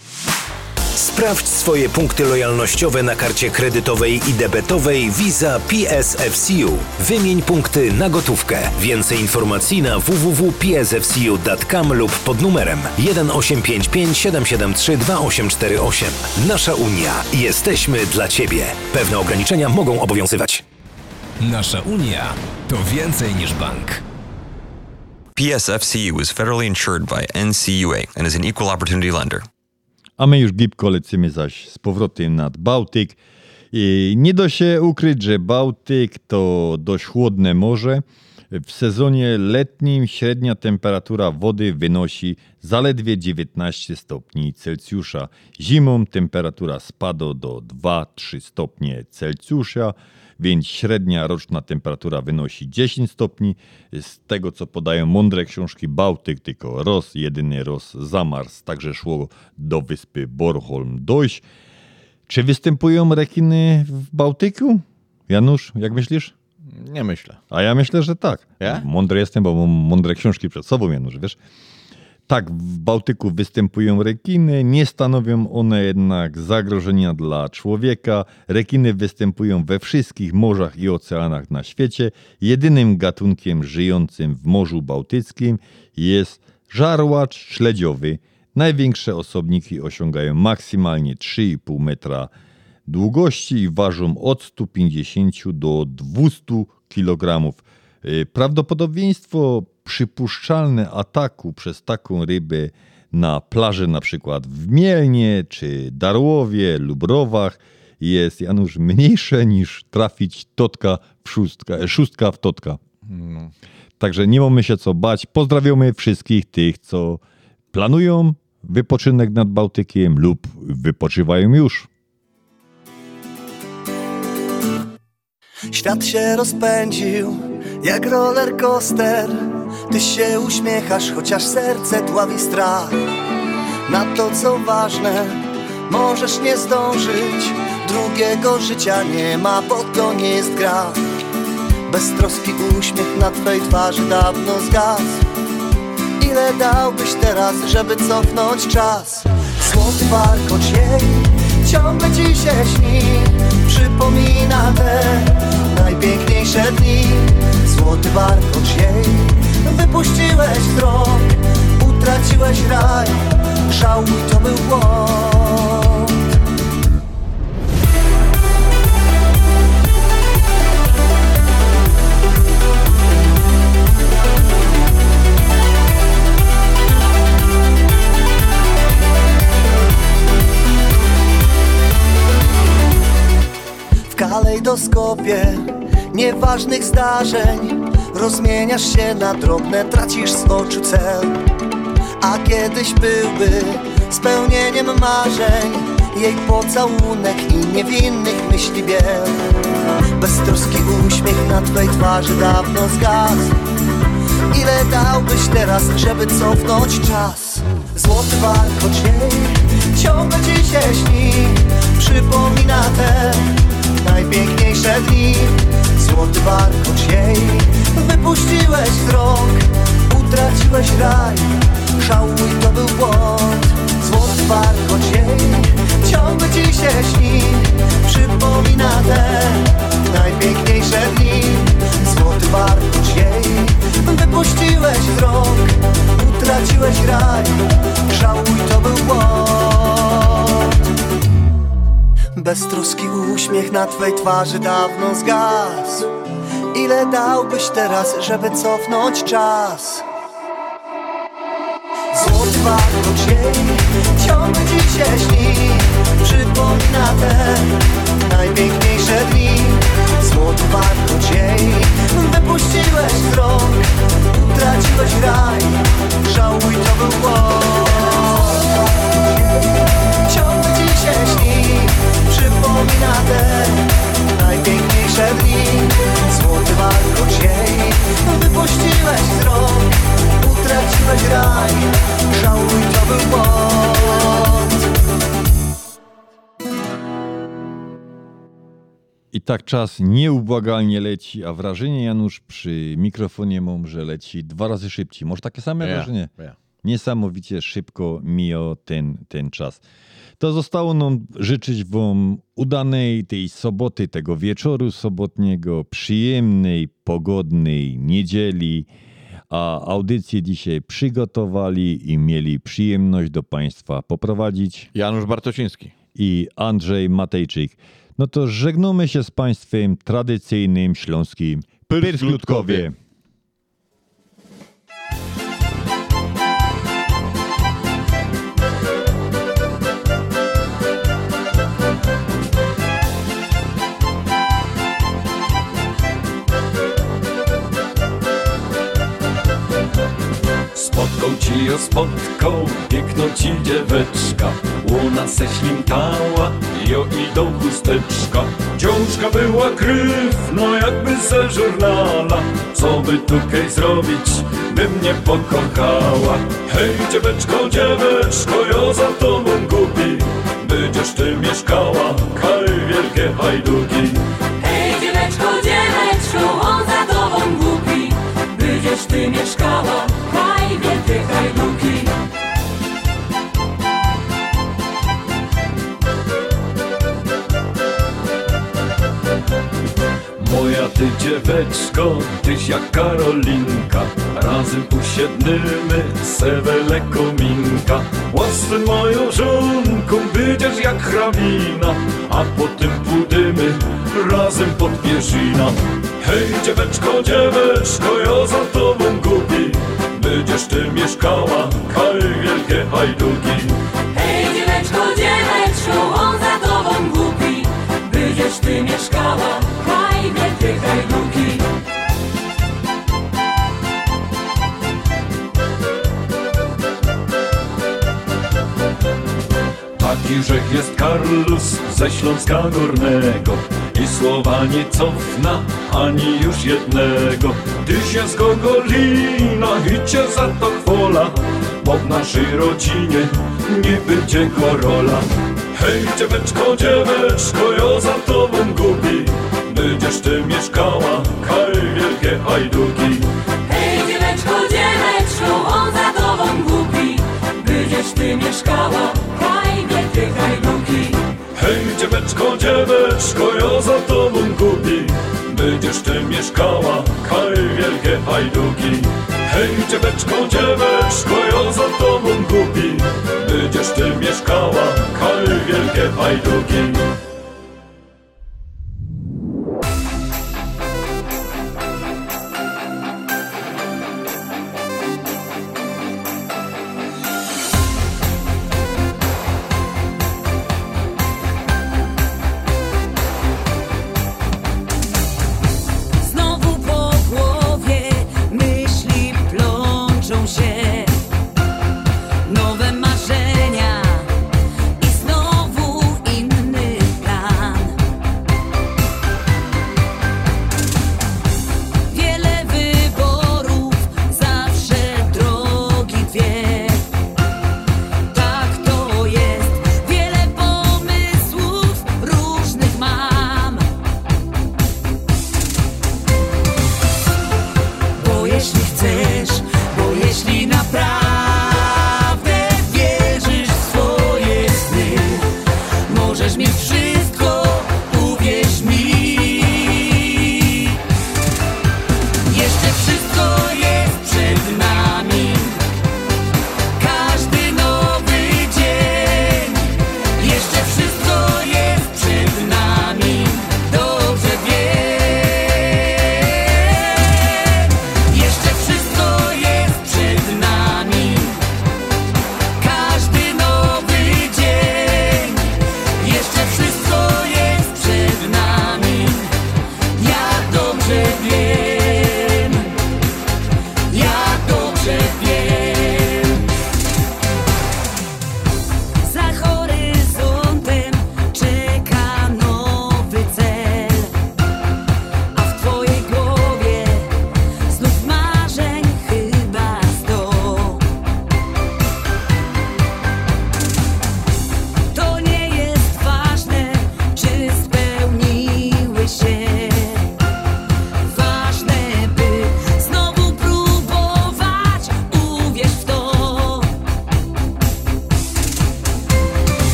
S26: Sprawdź swoje punkty lojalnościowe na karcie kredytowej i debetowej Visa PSFCU. Wymień punkty na gotówkę. Więcej informacji na www.psfcu.com lub pod numerem 1855 773 2848. Nasza Unia. Jesteśmy dla Ciebie. Pewne ograniczenia mogą obowiązywać.
S28: Nasza Unia to więcej niż bank.
S29: PSFCU is federally insured by NCUA and is an equal opportunity lender.
S2: A my już gibko lecimy zaś z powrotem nad Bałtyk. I nie da się ukryć, że Bałtyk to dość chłodne morze. W sezonie letnim średnia temperatura wody wynosi zaledwie 19 stopni Celsjusza. Zimą temperatura spada do 2-3 stopnie Celsjusza, więc średnia roczna temperatura wynosi 10 stopni. Z tego co podają mądre książki Bałtyk, tylko roz, jedyny roz zamars, także szło do wyspy Bornholm dojść. Czy występują rekiny w Bałtyku? Janusz, jak myślisz?
S3: Nie myślę.
S2: A ja myślę, że tak.
S3: Ja?
S2: Mądry jestem, bo mam mądre książki przed sobą, Janusz, wiesz? Tak, w Bałtyku występują rekiny, nie stanowią one jednak zagrożenia dla człowieka. Rekiny występują we wszystkich morzach i oceanach na świecie. Jedynym gatunkiem żyjącym w Morzu Bałtyckim jest żarłacz śledziowy. Największe osobniki osiągają maksymalnie 3,5 metra długości i ważą od 150 do 200 kg. Y, Prawdopodobieństwo przypuszczalne ataku przez taką rybę na plaży na przykład w Mielnie czy Darłowie lub Rowach jest Janusz mniejsze niż trafić totka w szóstka, szóstka w totka. Także nie mamy się co bać. Pozdrawiamy wszystkich tych, co planują wypoczynek nad Bałtykiem lub wypoczywają już.
S30: Świat się rozpędził jak roller coaster Ty się uśmiechasz, chociaż serce dławi strach. Na to co ważne, możesz nie zdążyć. Drugiego życia nie ma, bo to nie jest gra. Beztroski uśmiech na twej twarzy dawno zgasł. Ile dałbyś teraz, żeby cofnąć czas? Złoty warkocz jej ciągle ci się śni. Przypomina te najpiękniejsze dni. Złoty warkocz jej Wypuściłeś wzrok Utraciłeś raj Żałuj to był błąd. W kalejdoskopie nieważnych zdarzeń Rozmieniasz się na drobne, tracisz z oczu cel. A kiedyś byłby spełnieniem marzeń Jej pocałunek i niewinnych myśli biel. Beztroski uśmiech na twej twarzy dawno zgasł. Ile dałbyś teraz, żeby cofnąć czas? Złoty warkocz jej ciągle ci się śni Przypomina te najpiękniejsze dni. Złoty warkocz jej. Wypuściłeś z rąk Utraciłeś raj, żałuj to był błąd. Złoty warkocz jej. Ciągle ci się śni. Przypomina te najpiękniejsze dni. Złoty warkocz jej. Wypuściłeś z rąk Utraciłeś raj, żałuj to był błąd Beztroski uśmiech na twej twarzy dawno zgasł. Ile dałbyś teraz, żeby cofnąć czas? Złoty warkocz jej ciągle ci się śni Przypomina te najpiękniejsze dni. Złoty warkocz jej wypuściłeś z rąk. Utraciłeś raj, żałuj to był błąd. Ciągle ci się śni Przypomina te najpiękniejsze dni Złoty warkocz jej wypuściłeś z rąk Utraciłeś raj, żałuj to był błąd
S2: I tak czas nieubłagalnie leci, a wrażenie, Janusz, przy mikrofonie mam, że leci dwa razy szybciej. Może takie same
S3: Ja,
S2: wrażenie?
S3: ja.
S2: Niesamowicie szybko mija ten, ten czas. To zostało nam życzyć Wam udanej tej soboty, tego wieczoru sobotniego, przyjemnej, pogodnej niedzieli, a audycję dzisiaj przygotowali i mieli przyjemność do Państwa poprowadzić
S3: Janusz Bartosiński
S2: i Andrzej Matejczyk. No to żegnamy się z Państwem tradycyjnym śląskim Pyrslutkowie.
S31: Spotką ci ją spotką, piękną ci dzieweczka. Łuna se ślimtała, jo idą chusteczka. Dziążka była kryw, no jakby ze żurnala. Co by tukej zrobić, by mnie pokochała. Hej dzieweczko, dzieweczko, jo za tobą głupi. Będziesz ty mieszkała, kaj wielkie hajduki.
S18: Hej dzieweczko, dzieweczko, on za tobą głupi. Będziesz ty mieszkała, haj wielkie hajduki
S31: Moja ty dzieweczko, tyś jak Karolinka. Razem usiednymy, sewele kominka Łasy moją żonką, będziesz jak hrabina A potem pójdziemy razem pod pierzina Hej dzieweczko, dzieweczko, ja za tobą głupi Będziesz ty mieszkała, kaj wielkie hajduki.
S18: Hej dzieweczko, dzieweczko, on za tobą głupi. Będziesz ty mieszkała, haj wielkie hajduki
S31: Taki rzech jest Karlus ze Śląska Górnego. I słowa nie cofna ani już jednego. Ty się z Gogolina i cię za to chwola Bo w naszej rodzinie nie będzie korola Hej dzieweczko, dzieweczko, ja za tobą gubi Będziesz ty mieszkała, kaj wielkie hajduki
S18: Hej dzieweczko, dzieweczko, on za tobą głupi. Będziesz ty mieszkała, haj wielkie hajduki
S31: Hej dzieweczko, dzieweczko, ja za tobą gubi Będziesz ty mieszkała, kaj wielkie hajduki Hej dzieweczko, dzieweczko, ja za tobą gubi Będziesz ty mieszkała, kaj wielkie hajduki